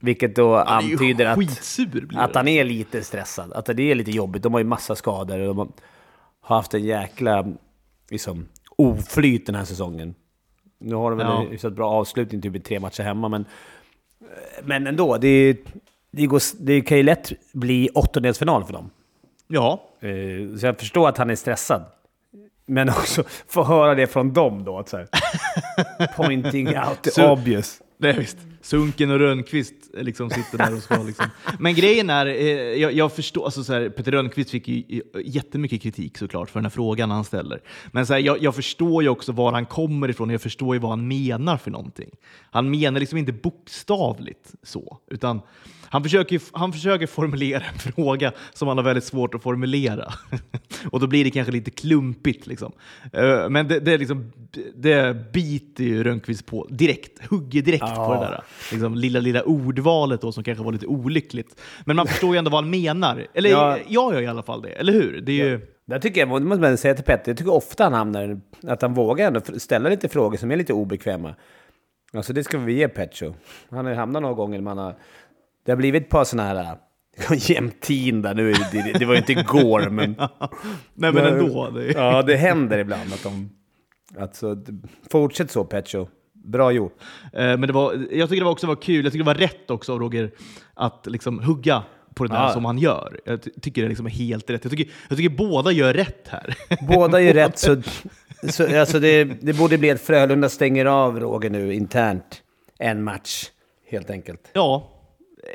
Vilket då Han antyder att, skitsur att han är lite stressad. Att det är lite jobbigt. De har ju massa skador och de har haft en jäkla liksom, oflyt den här säsongen. Nu har de väl Ja. en hyfsat bra avslutning, typ i tre matcher hemma, men, men ändå. Det, det, går, det kan ju lätt bli åttondelsfinal för dem. Ja, Eh, Så jag förstår att han är stressad. Men också få höra det från dem då. Att så här, pointing out the obvious det är visst. Sunken och Rönnqvist eh, liksom sitter där och ska liksom. Men grejen är, eh, jag, jag förstår, alltså så här, Peter Rönnqvist fick ju jättemycket kritik såklart för den här frågan han ställer. Men så här, jag, jag förstår ju också var han kommer ifrån, jag förstår ju vad han menar för någonting. Han menar liksom inte bokstavligt så, utan han försöker, han försöker formulera en fråga som han har väldigt svårt att formulera. och då blir det kanske lite klumpigt. Liksom. Eh, Men det, det, liksom, det biter ju Rönnqvist på direkt, hugger direkt på det där liksom, lilla, lilla ordvalet då, som kanske var lite olyckligt. Men man förstår ju ändå vad han menar. Eller Ja. jag gör i alla fall det, eller hur? Det är ju, Där tycker jag, det måste man säga till Petter, jag tycker ofta han hamnar, att han vågar ändå ställa lite frågor som är lite obekväma. Alltså det ska vi ge Petcho. Han har ju hamnat några gånger, man har, det har blivit ett par sådana här äh, jämtin där nu, det, det, var ju inte igår men... nej men ändå. Det Ja, det händer ibland att de... Alltså, fortsätt så Petcho. Bra gjort. Eh, Men det var, jag tycker det var också var kul, jag tycker det var rätt också av Roger att liksom hugga på det där Ja. som han gör. Jag ty- tycker det liksom är helt rätt. Jag tycker, jag tycker båda gör rätt här. Båda gör rätt, så, så alltså det, det borde bli att Frölunda stänger av Roger nu internt en match, helt enkelt. ja,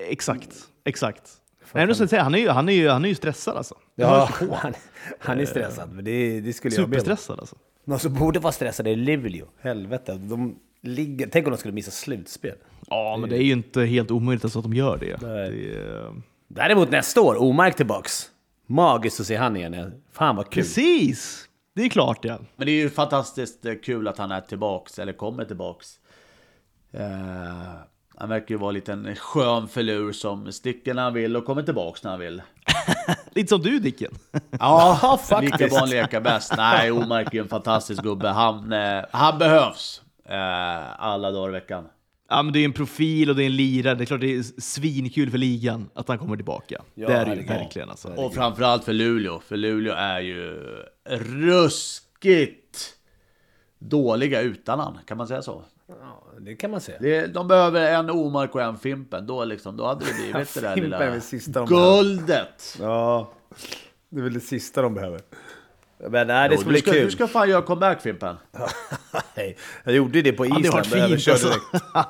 exakt. Exakt. Nej, men säga, han, är ju, han, är ju, han är ju stressad alltså. Ja, han, han är stressad, men det, det skulle jag. Superstressad alltså. Någon som borde vara stressad är Luleå. Helvete, de ligger... Tänk om de skulle missa slutspel. Ja, men det är ju inte helt omöjligt alltså att de gör det. Nej. det är, Däremot nästa år, Omark tillbaks. Magiskt att se han igen. Fan vad kul. precis! Det är klart ja. Men det är ju fantastiskt eh, kul att han är tillbaks, eller kommer tillbaks. Eh, han verkar ju vara en liten skön filur som sticker när han vill och kommer tillbaks när han vill. Lite som du Dicken. Ja, faktiskt. Lika barn leka bäst. Nej, Omark är ju en fantastisk gubbe. Han, eh, han behövs eh, alla dagar i veckan. Ja, men det är en profil och det är en lirare. Det är klart det är svinkul för ligan att han kommer tillbaka. det är det ju verkligen. Alltså. Och framförallt för Luleå, för Luleå är ju ruskigt dåliga utan han, kan man säga så? Ja, det kan man säga. Det, de behöver en Omark och en Fimpen, då, liksom, då hade det blivit det där Fimpen är lilla väl sista de behöver. guldet. Ja, det är väl det sista de behöver. Men nej, det Jo, ska du, bli ska, kul. du ska fan göra comeback Fimpen. Jag gjorde det på Ja, det Island. fint körde alltså.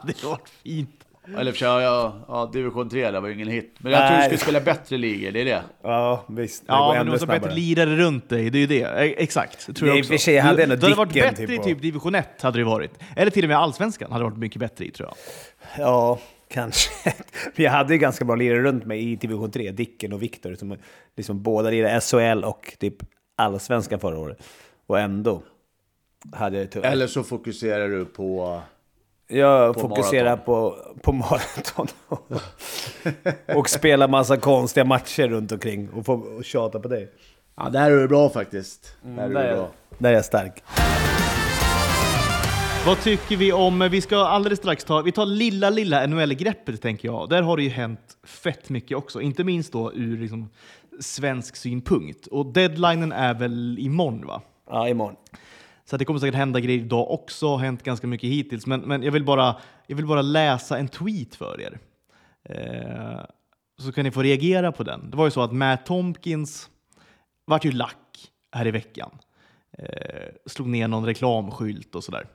det har varit fint. Eller för sig, ja, ja, division 3, det var ju ingen hit. Men jag tror du skulle spela bättre ligor, det är det. Ja, visst. Det Ja, men du måste ha bättre lirare runt dig. Det är ju det. E- Exakt. Det tror Det jag också. sig, hade ändå det hade varit bättre typ i på- typ division 1, hade det varit. Eller till och med allsvenskan hade det varit mycket bättre i, tror jag. Ja, kanske. Men jag hade ju ganska bra lirare runt mig i division 3. Dicken och Viktor. Som liksom båda lirade SHL och typ allsvenskan förra året. Och ändå hade jag det tufft. Eller så fokuserar du på... Jag På fokuserar maraton. på, på maraton. och spela massa konstiga matcher runt omkring och få och tjata på dig. Ja, där är du bra faktiskt. Där är du Där är, bra. där är jag stark. Vad tycker vi om, vi ska alldeles strax ta, vi tar lilla, lilla NHL-greppet tänker jag. Där har det ju hänt fett mycket också, inte minst då ur liksom, svensk synpunkt. Och deadlinen är väl imorgon va? Ja, imorgon. Så att det kommer säkert hända grejer idag också, har hänt ganska mycket hittills. Men, men jag, vill bara, jag vill bara läsa en tweet för er. Eh, så kan ni få reagera på den. Det var ju så att Matt Tompkins vart ju lack här i veckan. Eh, slog ner någon reklamskylt och sådär.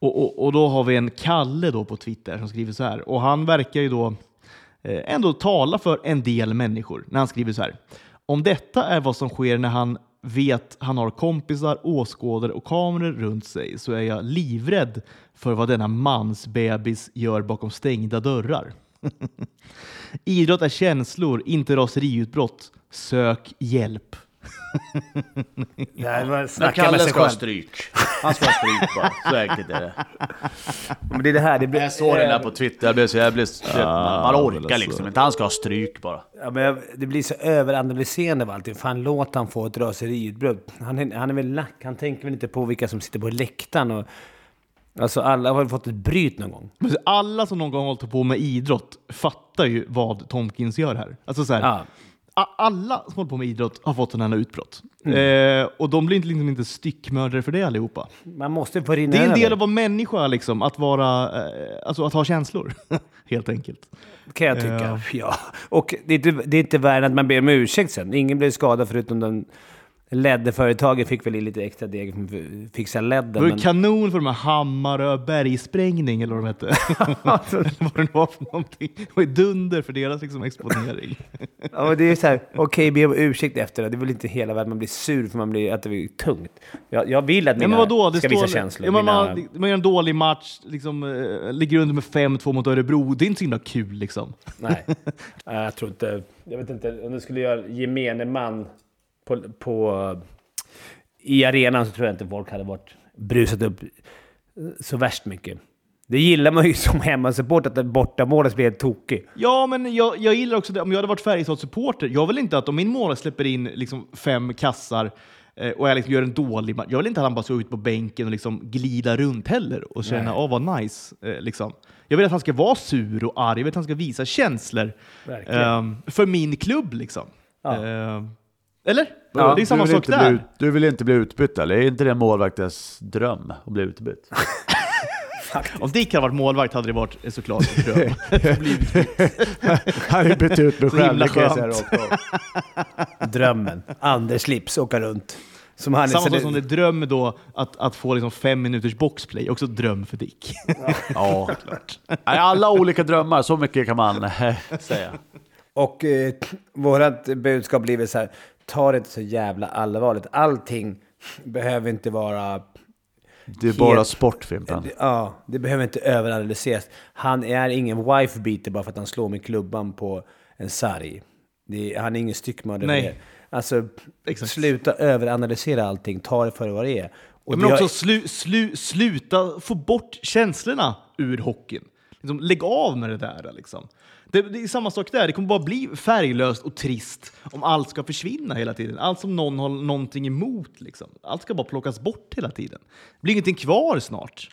Och, och, och då har vi en Kalle då på Twitter som skriver så här. Och han verkar ju då eh, ändå tala för en del människor när han skriver så här. Om detta är vad som sker när han vet han har kompisar, åskådare och kameror runt sig så är jag livrädd för vad denna mansbebis gör bakom stängda dörrar. Idrott är känslor, inte raseriutbrott. Sök hjälp. Det här var Men snacka med Kalle sig ska ha stryk. Han ska ha stryk bara. Så enkelt är det. Men det är det här, det blir... Jag såg den där på Twitter, jag blev så jag blev, man, man orkar alltså. liksom inte. Han ska ha stryk bara. Ja, men jag- det blir så överanalyserande av allting. Fan, låt han få ett raseriutbrott. Han, är- han är väl lack. Han tänker väl inte på vilka som sitter på läktaren. Och, alltså, alla har fått ett bryt någon gång. Men Alla som någon gång hållit på med idrott fattar ju vad Tomkins gör här. Alltså så här Ja. Alla som håller på med idrott har fått sådana här utbrott. Eh, och de blir inte, liksom inte styckmördare för det allihopa. Man måste få Det är en del av att vara människa, liksom, att, vara, eh, alltså att ha känslor. Helt enkelt. Kan jag tycka. Ja. Och det är, inte, det är inte värre än att man ber om ursäkt sen. Ingen blev skadad förutom den LED-företaget fick väl i lite extra deg för att fixa Det LEDen. var ju Men, kanon för de här Hammarö bergsprängning eller vad de hette. vad det var för någonting. Det var dunder för deras liksom, exponering. ja, det är så här, okej, be om ursäkt efter det. Det är väl inte hela världen man blir sur för man blir, att det blir tungt. Jag, jag vill att Ja, mina men vadå? Det ska visa känslor. ja, men mina, man, man gör en dålig match, liksom, eh, ligger under med 5-2 mot Örebro. Det är inte så himla kul liksom. Nej, Nej, jag tror inte... Jag vet inte, om du skulle göra gemene man på, på, i arenan så tror jag inte folk hade varit brusat upp så värst mycket. Det gillar man ju som hemmasupport, att bortamålet blir helt tokig. Ja, men jag, jag gillar också det. Om jag hade varit Färjestad-supporter, jag vill inte att om min mål släpper in liksom fem kassar eh, och jag liksom gör en dålig match, jag vill inte att han bara ska ut på bänken och liksom glida runt heller och känna åh vad nice. Eh, liksom. Jag vill att han ska vara sur och arg, jag vill att han ska visa känslor ehm, för min klubb. Liksom. Ja. Eller? Ja, det är samma du vill sak inte där. Bli, ut- du vill inte bli utbytt eller? Är inte det en målvaktens dröm att bli utbytt? Om Dick hade varit målvakt hade det varit eh, såklart en dröm. Han är bytt ut mig Så himla det kan jag säga. Drömmen. Anders Slips, åka runt. Som han Samma så sak som det är dröm då att, att få liksom fem minuters boxplay, också dröm för Dick. Ja, klart. Nej, Alla olika drömmar, så mycket kan man eh, säga. Och eh, vårt budskap blir väl så här, ta det inte så jävla allvarligt. Allting behöver inte vara... Det är bara Helt- sport, Fimpen. Ja, det behöver inte överanalyseras. Han är ingen wife-beater bara för att han slår med klubban på en sarg. Det är, han är ingen styckmördare. Nej. Alltså, Exakt. sluta överanalysera allting. Ta det för vad det är. Och Ja, det men har- också slu, slu, sluta få bort känslorna ur hockeyn. Liksom, lägg av med det där. Liksom. Det, det är samma sak där. Det kommer bara bli färglöst och trist om allt ska försvinna hela tiden. Allt som någon har någonting emot. Liksom. Allt ska bara plockas bort hela tiden. Det blir ingenting kvar snart.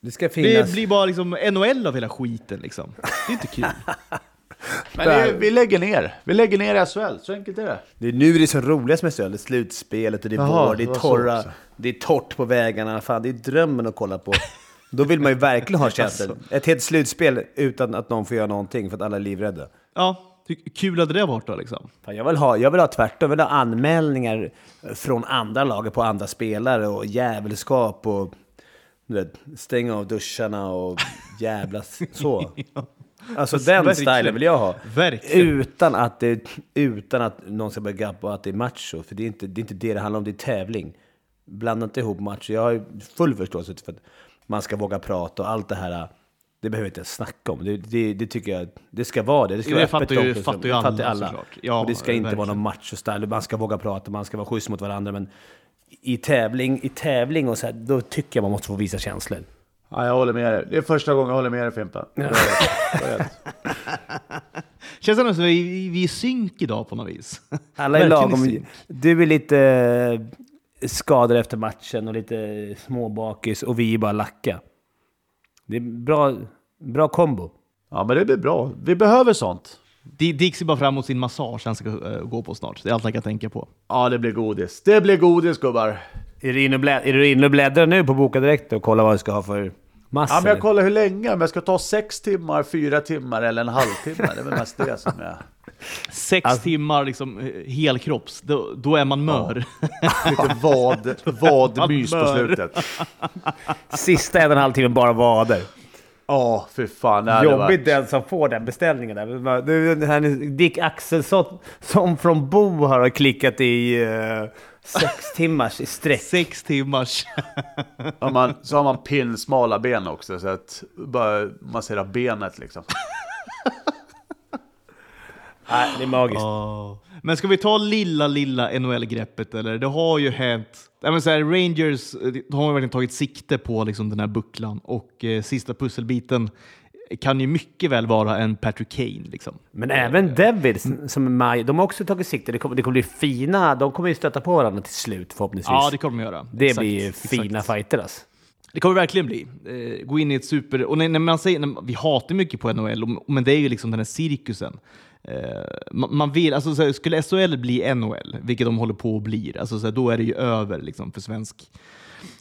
det ska finnas... Det blir bara liksom NHL av hela skiten. Liksom. Det är inte kul. Men det, är- vi lägger ner. Vi lägger ner SHL, så enkelt är det. Det är nu det är som roligast med stöd. Det är slutspelet och det är Jaha, vår, det är torra, det är torrt på vägarna. Fan, det är drömmen att kolla på. Då vill man ju verkligen ha känslor. Ett helt slutspel utan att någon får göra någonting för att alla är livrädda. Ja, hur kul hade det varit då? Liksom? Jag, vill ha, jag vill ha tvärtom. Jag vill ha anmälningar från andra laget på andra spelare och jävelskap och du vet, stänga av duscharna och jävlas så. Alltså den Verkligen. stilen vill jag ha. Verkligen. Utan att, det, utan att någon ska börja grabba att det är macho. För det är, inte, det är inte det det handlar om, det är tävling. Blanda inte ihop matcher. Jag har full förståelse för att man ska våga prata och allt det här. Det behöver vi inte ens snacka om. Det, det, det tycker jag, det ska vara det. Det ska Det vara fattar öppet ju- fattar ju Det alla, alla. såklart. Ja, och det ska inte verkligen. vara någon macho-style. Man ska våga prata, man ska vara schysst mot varandra. Men i tävling, i tävling och så här, då tycker jag man måste få visa känslor. Ja, jag håller med dig. Det är första gången jag håller med dig, Fimpen. Det. Det rätt. Känns ändå som att vi, vi är i synk idag på något vis. Alla är lagom. Du är lite skadad efter matchen och lite småbakis och vi är bara lacka. Det är bra, bra kombo. Ja, men det blir bra. Vi behöver sånt. Di- Dick ser bara fram emot sin massage han ska eh, gå på snart. Det är allt jag kan tänka på. Ja, det blir godis. Det blir godis, gubbar. Är du inne och, är du inne och bläddrar nu på Boka Direkt och kollar vad du ska ha för massa? Ja, men jag kollar hur länge. Om jag ska ta sex timmar, fyra timmar eller en halvtimme. Det är väl mest det som jag... Sex Alltså- timmar liksom, eh, helkropps, då, då är man mör. Lite vad, vadmys på slutet. Sista en och en halv timme bara vader. Ja, fy fan. Det Jobbigt varit... den som får den beställningen. Där. Här är Dick Axelsson som från Bo har klickat i eh, sex timmars i sträck. Sex timmars. Har man, så har man pinsmala ben också, så att bara massera benet liksom. Nej, det är magiskt. Men ska vi ta lilla, lilla NHL-greppet eller? Det har ju hänt. Men så här, Rangers eh, de har verkligen tagit sikte på liksom, den här bucklan och eh, sista pusselbiten kan ju mycket väl vara en Patrick Kane. Liksom. Men även Devils, som är maj, de har också tagit sikte. Det kommer, det kommer bli fina... De kommer ju stöta på varandra till slut förhoppningsvis. Ja, det kommer de göra. det Exakt, blir exakt. fina fighter alltså. Det kommer verkligen bli. Eh, gå in i ett super... Och när, man säger, när, vi hatar mycket på NHL, men det är ju liksom den här cirkusen. Eh, man, vill, alltså, så skulle SHL bli NHL, vilket de håller på att bli, alltså, så då är det ju över liksom, för svensk...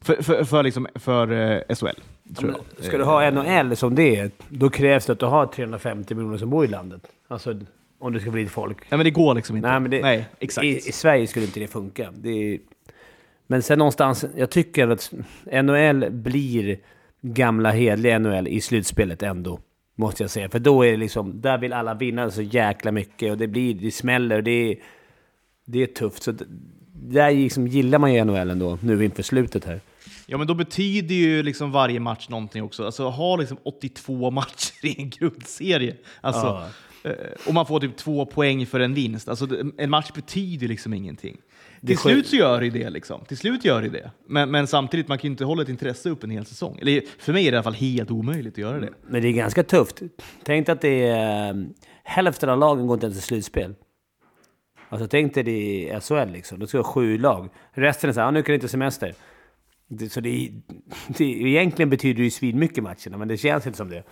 För, för, för, liksom, för eh, SHL, tror jag. Ska du ha NHL som det är, då krävs det att du har 350 miljoner som bor i landet. Alltså, om det ska bli folk. Nej, men det går liksom inte. Nej, men det, Nej, exakt. I, I Sverige skulle inte det funka. Det är, men sen någonstans, jag tycker att NHL blir gamla hedliga NHL i slutspelet ändå. Måste jag säga. För då är det liksom, där vill alla vinna så jäkla mycket och det blir, det smäller och det är, det är tufft. Så där liksom gillar man ju NHL ändå, nu inför slutet här. Ja, men då betyder ju liksom varje match någonting också. Alltså ha liksom 82 matcher i en grundserie. Alltså, eh, och man får typ två poäng för en vinst. Alltså, en match betyder liksom ingenting. Det Till slut så gör det det. Liksom. Till slut gör det det. Men, men samtidigt, man kan ju inte hålla ett intresse upp en hel säsong. Eller för mig är det i alla fall helt omöjligt att göra det. Men det är ganska tufft. Tänk att det är... eh, Hälften av lagen går inte ens till slutspel. Alltså tänk dig det i SHL liksom. Då ska du ha sju lag. Resten är så här, ah, nu kan det inte semester. Det, så det, det, egentligen betyder det ju svinmycket matcherna, men det känns inte som det.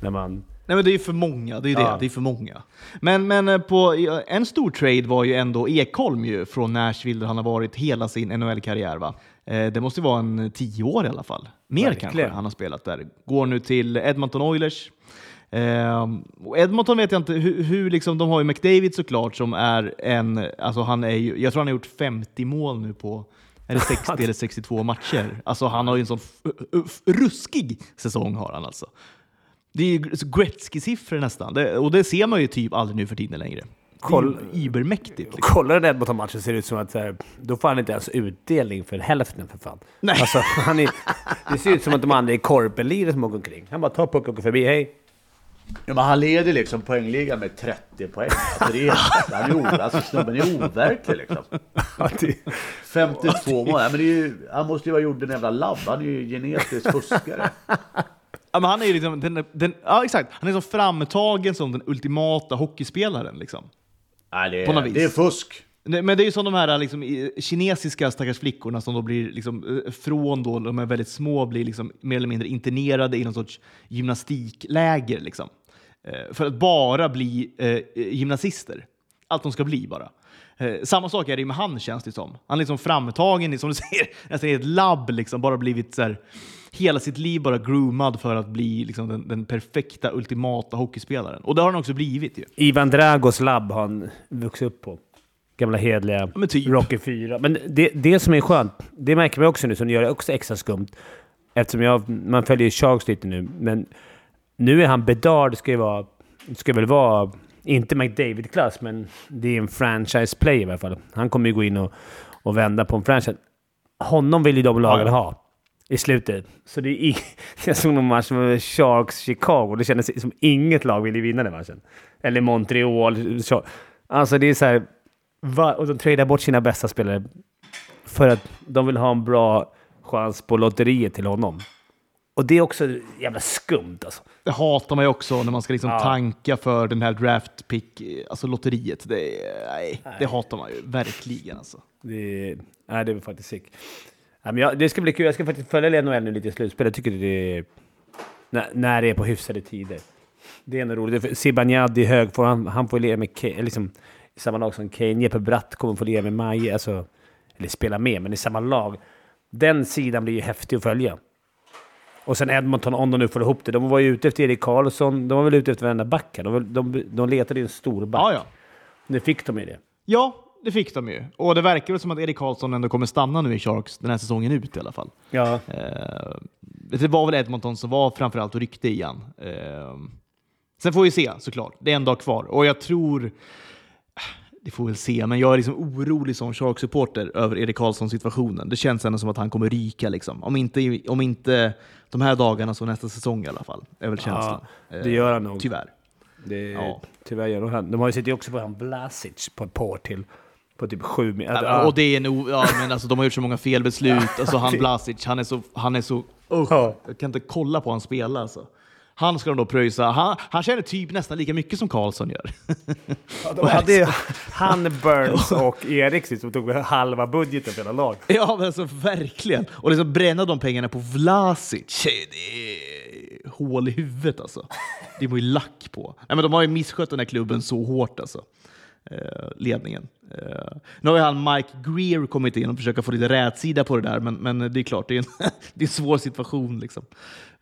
När man... Nej men det är ju för många, det är Ja. det. Det är för många. Men, men eh, på, ja, en stor trade var ju ändå Ekholm ju från Nashville där han har varit hela sin NHL-karriär va? Eh, det måste vara en tio år i alla fall. Mer Verkligen. kanske han har spelat där. Går nu till Edmonton Oilers. Eh, och Edmonton vet jag inte hur, hur liksom, de har ju McDavid såklart som är en, alltså han är ju, jag tror han har gjort 50 mål nu på är det 60 eller 62 matcher? Alltså han har ju en sån ruskig säsong har han alltså. Det är ju Gretzky-siffror nästan. Det, och det ser man ju typ aldrig nu för tiden längre. Koll- übermäktigt. Liksom. Kollar du Edmonton-matchen ser det ut som att här, då får han inte ens utdelning för hälften för fan. Nej. Alltså, är, det ser ut som att de andra är korpenlirare som åker omkring. Han bara tar pucken och åker förbi. Hej! Ja, men han leder liksom poängligan med 30 poäng. Alltså, det är, han är, o- alltså snubben är overklig liksom. 52 mål. Ja, men ju, han måste ju vara gjord en jävla labb. Han är ju genetisk fuskare. Ja, men han är ju liksom den, den, ja, exakt. Han är så framtagen som den ultimata hockeyspelaren. Liksom. Nej, det, På något vis. det är fusk. Men det är ju som de här liksom, kinesiska stackars flickorna som då blir liksom, eh, från då de är väldigt små blir liksom, mer eller mindre internerade i någon sorts gymnastikläger. Liksom. Eh, för att bara bli eh, gymnasister. Allt de ska bli bara. Eh, samma sak är det med han känns det som. Han är liksom framtagen som du säger, nästan i ett labb, liksom, bara blivit så här, hela sitt liv bara groomad för att bli liksom, den, den perfekta, ultimata hockeyspelaren. Och det har han också blivit ju. Ivan Dragos labb har han vuxit upp på. Gamla hedliga men typ. Rocky 4. Men det, det som är skönt, det märker man också nu, som gör det också extra skumt. Eftersom jag, man följer Sharks lite nu, men nu är han Bedard, ska ju vara, ska väl vara, inte McDavid-klass, men det är en franchise player i alla fall. Han kommer ju gå in och, och vända på en franchise. Honom vill ju de lagen ha i slutet. Så det är jag såg någon match med Sharks-Chicago. Det kändes som inget lag ville vinna den matchen. Eller Montreal. Alltså det är så här... Och de tradar bort sina bästa spelare för att de vill ha en bra chans på lotteriet till honom. Och det är också jävla skumt alltså. Det hatar man ju också när man ska liksom Ja. tanka för den här draft pick, alltså lotteriet. Det, nej, det hatar man ju verkligen alltså. Det, nej, det är faktiskt sick. Nej, men jag, det ska bli kul. Jag ska faktiskt följa NHL nu lite i slutspel. Jag tycker det är... När, när det är på hyfsade tider. Det är ändå roligt. Zibanejad hög form, han, han får leva med liksom, i samma lag som Kane. Jeppe Bratt kommer få leva med Maje, alltså, eller spela med, men i samma lag. Den sidan blir ju häftig att följa. Och sen Edmonton, om de nu får ihop det. De var ju ute efter Erik Karlsson. De var väl ute efter varenda back här. De, de, de letade ju en stor back. Ja, ja. Nu fick de ju det. Ja, det fick de ju. Och det verkar väl som att Erik Karlsson ändå kommer stanna nu i Sharks den här säsongen ut i alla fall. Ja. Eh, det var väl Edmonton som var framförallt och ryckte igen. Eh, sen får vi se såklart. Det är en dag kvar och jag tror... Det får vi väl se, men jag är liksom orolig som Sharks-supporter över Erik Karlsson-situationen. Det känns ändå som att han kommer ryka. Liksom. Om, inte, om inte de här dagarna så nästa säsong i alla fall. är väl känslan. Eh, det gör han nog. Tyvärr. Det, Ja. Tyvärr gör han. De har ju sett också på han Blasic på ett par till. På typ sju meter. Ja, Och det är nog, ja, men alltså, de har gjort så många felbeslut. Alltså, han Blasic, han är så... Han är så Ja. Jag kan inte kolla på han spela alltså. Han ska de då pröjsa. Han, han tjänar typ nästan lika mycket som Karlsson gör. de hade ju han, Burns och Erik som tog halva budgeten för hela lag. ja, men alltså verkligen. Och liksom bränna de pengarna på Vlasic, det är hål i huvudet alltså. Det var ju lack på. Nej, men de har ju misskött den här klubben så hårt alltså. Eh, ledningen. Eh, nu har ju han Mike Greer kommit in och försöker få lite rätsida på det där, men, men det är klart, det är en, det är en svår situation. Liksom.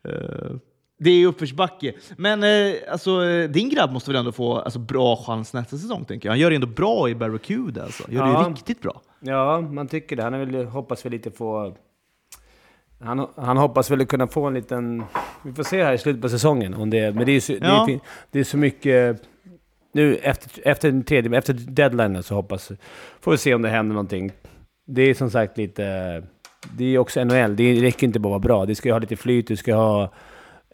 Eh, det är uppförsbacke. Men eh, alltså, eh, din grabb måste väl ändå få alltså, bra chans nästa säsong, tänker jag. Han gör det ändå bra i Barracuda. Alltså. Gör det Ja. ju riktigt bra. Ja, man tycker det. Han är väl, hoppas väl lite få... Han, han hoppas väl kunna få en liten... Vi får se här i slutet på säsongen om det... Men det är, så, det Ja. är, det är så mycket... Nu efter, efter, den tredje, efter deadline så hoppas... Får vi se om det händer någonting. Det är som sagt lite... Det är också NHL. Det räcker inte bara att vara bra. Det ska ju ha lite flyt, det ska ha...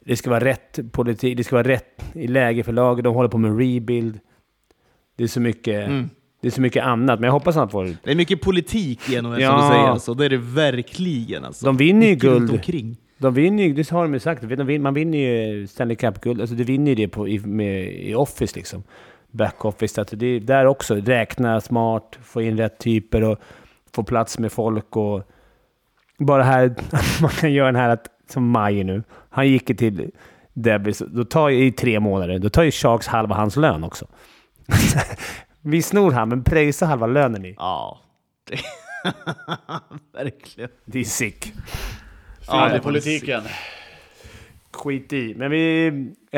Det ska vara rätt politik, det ska vara rätt i läge för laget. De håller på med rebuild. Det är så mycket... Mm. Det är så mycket annat, men jag hoppas han får... Det är mycket politik i NHL som Ja. du säger. Alltså. Det är det verkligen. Alltså. De vinner ju guld. Omkring. De vinner ju, det har de ju sagt, de vinner, man vinner ju Stanley Cup-guld. Alltså du vinner ju det på, i, med, i Office liksom. Back-office. Att det är där också. Räkna smart, få in rätt typer och få plats med folk och... Bara här, man kan göra den här att, som Maj nu. Han gick ju till Debris, då tar ju i tre månader, då tar ju Sharks halva hans lön också. Vi snor han, men pröjsa halva lönen i. Ja. Det... Verkligen. Det är sick. Ja, det är politiken. Skit i. Men vi...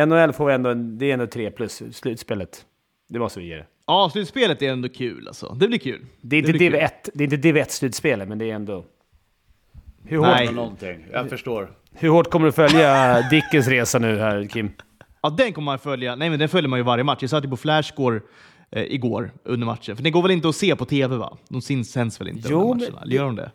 NHL får vi ändå... en- Det är ändå tre plus slutspelet. Det måste vi ge det. Ja, slutspelet är ändå kul alltså. Det blir kul. Det är inte blir Div kul. 1, det är inte Div 1-slutspelet, men det är ändå... Hur hårt, Nej. Någonting. Jag förstår. hur hårt kommer du följa Dickens resa nu här, Kim? Ja, den kommer man följa. Nej, men den följer man ju varje match. Jag satt ju på Flashscore eh, igår under matchen. För den går väl inte att se på tv va? De syns, sänds väl inte Jo, under men- matcherna? Eller gör de det?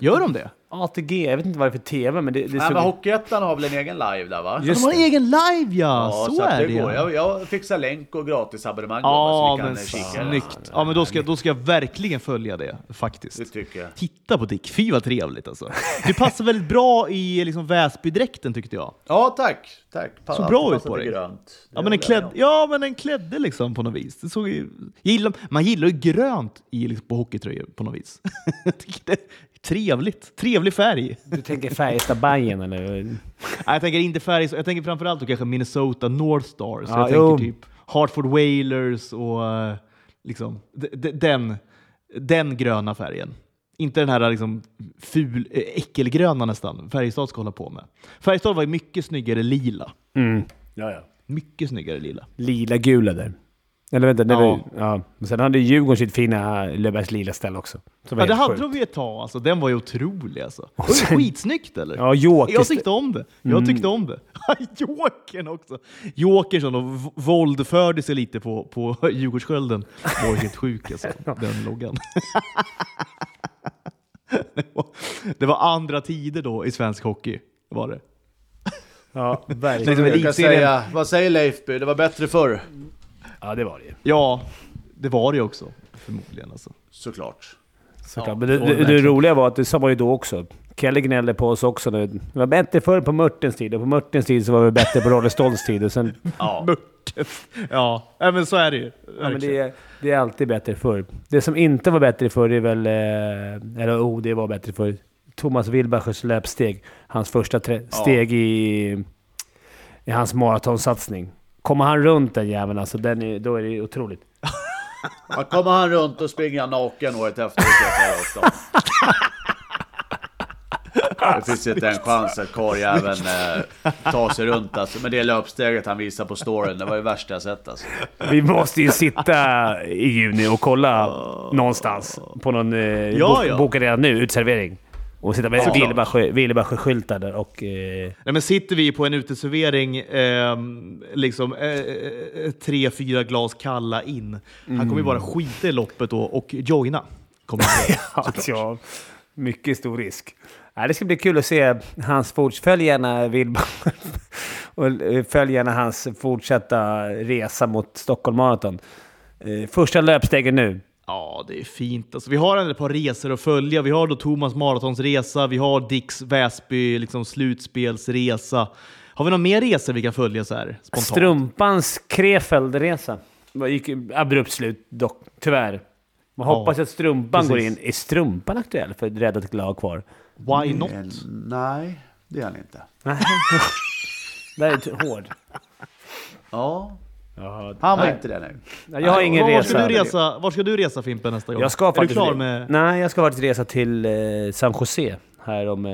Gör de det? ATG, jag vet inte vad det är för TV, men det, det Nej, såg- men Hockeyettan har väl en egen live där va? Just de har en det. egen live ja! så, att är det går. ja. Jag, jag fixar länk och gratisabonnemang Ja, så vi kan men kika. snyggt. Ja, men då ska, då ska jag verkligen följa det Det faktiskt. tycker jag. Titta på Dick, fy vad trevligt alltså. Du passar väldigt bra i liksom Väsby-dräkten tyckte jag. Ja, tack. tack. Pa- Så bra ut på dig. Grönt. Det Ja men, jag klädd, ja, men den klädde liksom på något vis. Det såg ju, gillar, man gillar ju grönt i, liksom, på hockeytröjor på något vis. Trevligt. Trevlig färg. Du tänker Färjestad-Bajen eller? Nej, jag tänker inte färg, jag tänker framförallt då kanske Minnesota North Stars. Ja, jag jo. tänker typ Hartford Whalers och eh, liksom, den, den gröna färgen. Inte den här liksom ful, eh, äckelgröna nästan, Färjestad ska hålla på med. Färjestad var ju mycket snyggare lila. Mm. Ja, ja. Mycket snyggare lila. Lila-gula där. Eller vänta, Ja. var, ja. Men sen hade Djurgården sitt fina Löfbergs lila ställe också. Ja, det hade sjukt. de ju ett tag. Alltså, den var ju otrolig. Alltså. Det var ju skitsnyggt eller? Ja, Joker. Jag tyckte om det. Jag tyckte om det. Jokern också. Jokern som våldförde sig lite på, på Djurgårdsskölden var helt sjuk alltså, den loggan. det, var, andra tider då i svensk hockey. Var det. Ja, verkligen. Liksom Jag kan elitserien- säga, vad säger Leifby? Det var bättre förr. Ja, det var det ju. Ja, det var det ju också. Förmodligen alltså. Såklart. Såklart. Ja, Men det, det det, roliga var att det sa var ju då också. Kelle gnäller på oss också nu. Det var bättre förr på Mörtens tid och på Mörtens tid så var vi bättre på Rolle Stolls tid. Och sen, Ja. Ja, ja men så är det ju. ja, men det, är, det är alltid bättre förr. Det som inte var bättre förr är väl... Eh, eller oh, det var bättre förr. Thomas Wilbachers löpsteg. Hans första steg i, i hans maratonsatsning. Kommer han runt den jäveln alltså, den är, då är det otroligt. Ja, kommer han runt och springer naken året efter. Det finns inte en chans att karljäveln eh, tar sig runt alltså. Men det löpsteget han visar på storyn, det var ju värsta jag sett alltså. Vi måste ju sitta i juni och kolla någonstans på någon... Eh, Ja, bo- ja. Boka redan nu, uteservering. Och sitta med. Villebarsjö- Villebarsjö-skyltar där och... Eh, Nej, men sitter vi på en uteservering, eh, liksom eh, eh, tre, fyra glas kalla in. Han kommer ju bara skita i loppet då och joina. Kommer. Alltså, ja, mycket stor risk. Ja, det ska bli kul att se hans forts... Följ gärna Wilbach och eh, följ gärna hans fortsatta resa mot Stockholm Marathon. Eh, Första löpstegen nu. Ja, det är fint. Alltså, vi har en ett par resor att följa. Vi har då Thomas Maratons resa, vi har Dicks Väsby liksom, slutspelsresa. Har vi någon mer resor vi kan följa så här spontant? Strumpans Krefeld-resa. Det gick abrupt slut dock, tyvärr. Man Ja, hoppas att Strumpan går in. precis. Är Strumpan aktuell för att rädda ett lag kvar? Why not? Nej, det är han inte. Det är hård. Ja, Ja, han var inte det nu. jag har ingen var, resa. Ska du resa. Var ska du resa Fimpen nästa gång? Jag ska är du faktiskt... klar med... Nej, jag ska faktiskt resa till eh, San Jose här om eh,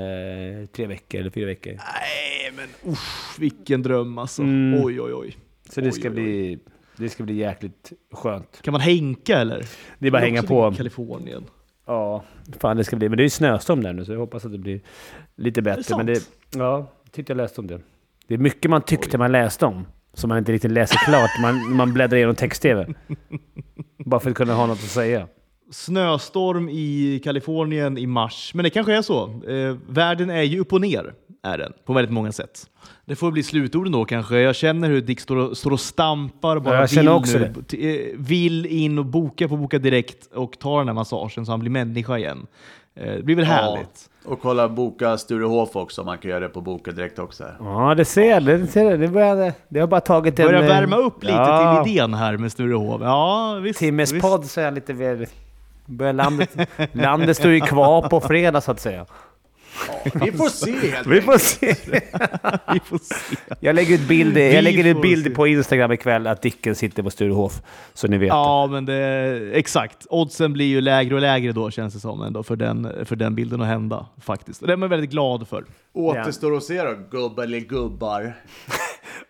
tre veckor eller fyra veckor. Nej, men usch, vilken dröm alltså. Mm. Oj, oj, oj. Så det Oj, ska, oj, bli, det ska bli jäkligt skönt. Kan man hänka eller? Det är bara att hänga på. Kalifornien. Ja, fan det ska bli. Men det är ju snöstorm där nu så jag hoppas att det blir lite bättre. sant? men det, ja, jag tyckte jag läste om det. Det är mycket man tyckte man läste om. Som man inte riktigt läser klart. Man, man bläddrar igenom text-tv. Bara för att kunna ha något att säga. Snöstorm i Kalifornien i mars. Men det kanske är så. Eh, världen är ju upp och ner, är den, på väldigt många sätt. Det får bli slutorden då kanske. Jag känner hur Dick står och, står och stampar bara Ja, jag känner vill, också nu, t- eh, vill in och boka på Boka Direkt och ta den här massagen så han blir människa igen. Eh, det blir väl härligt. Och kolla boka Sturehof också, man kan göra det på Boka direkt också. Ja, det ser jag. Det, ser jag. det, började, det har bara tagit en... Börjar eh, värma upp lite ja, till idén här med Sturehof. Ja, visst. Timmes visst. podd så är jag lite väl... Börjar landet, landet står ju kvar på fredag så att säga. Vi får se helt Vi får se. Vi får se. Jag lägger ut bild, jag lägger ut bild på Instagram ikväll att Dicken sitter på Sturehof. Så ni vet. Ja, men det, exakt. Oddsen blir ju lägre och lägre då känns det som ändå för den, för den bilden att hända faktiskt. Och Det är man väldigt glad för. Återstår att se då, gubbar eller gubbar.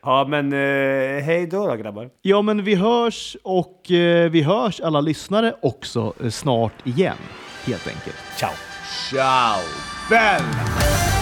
Ja, men eh, hej då då grabbar. Ja, men vi hörs och eh, vi hörs alla lyssnare också eh, snart igen helt enkelt. Ciao. Ciao! Bell.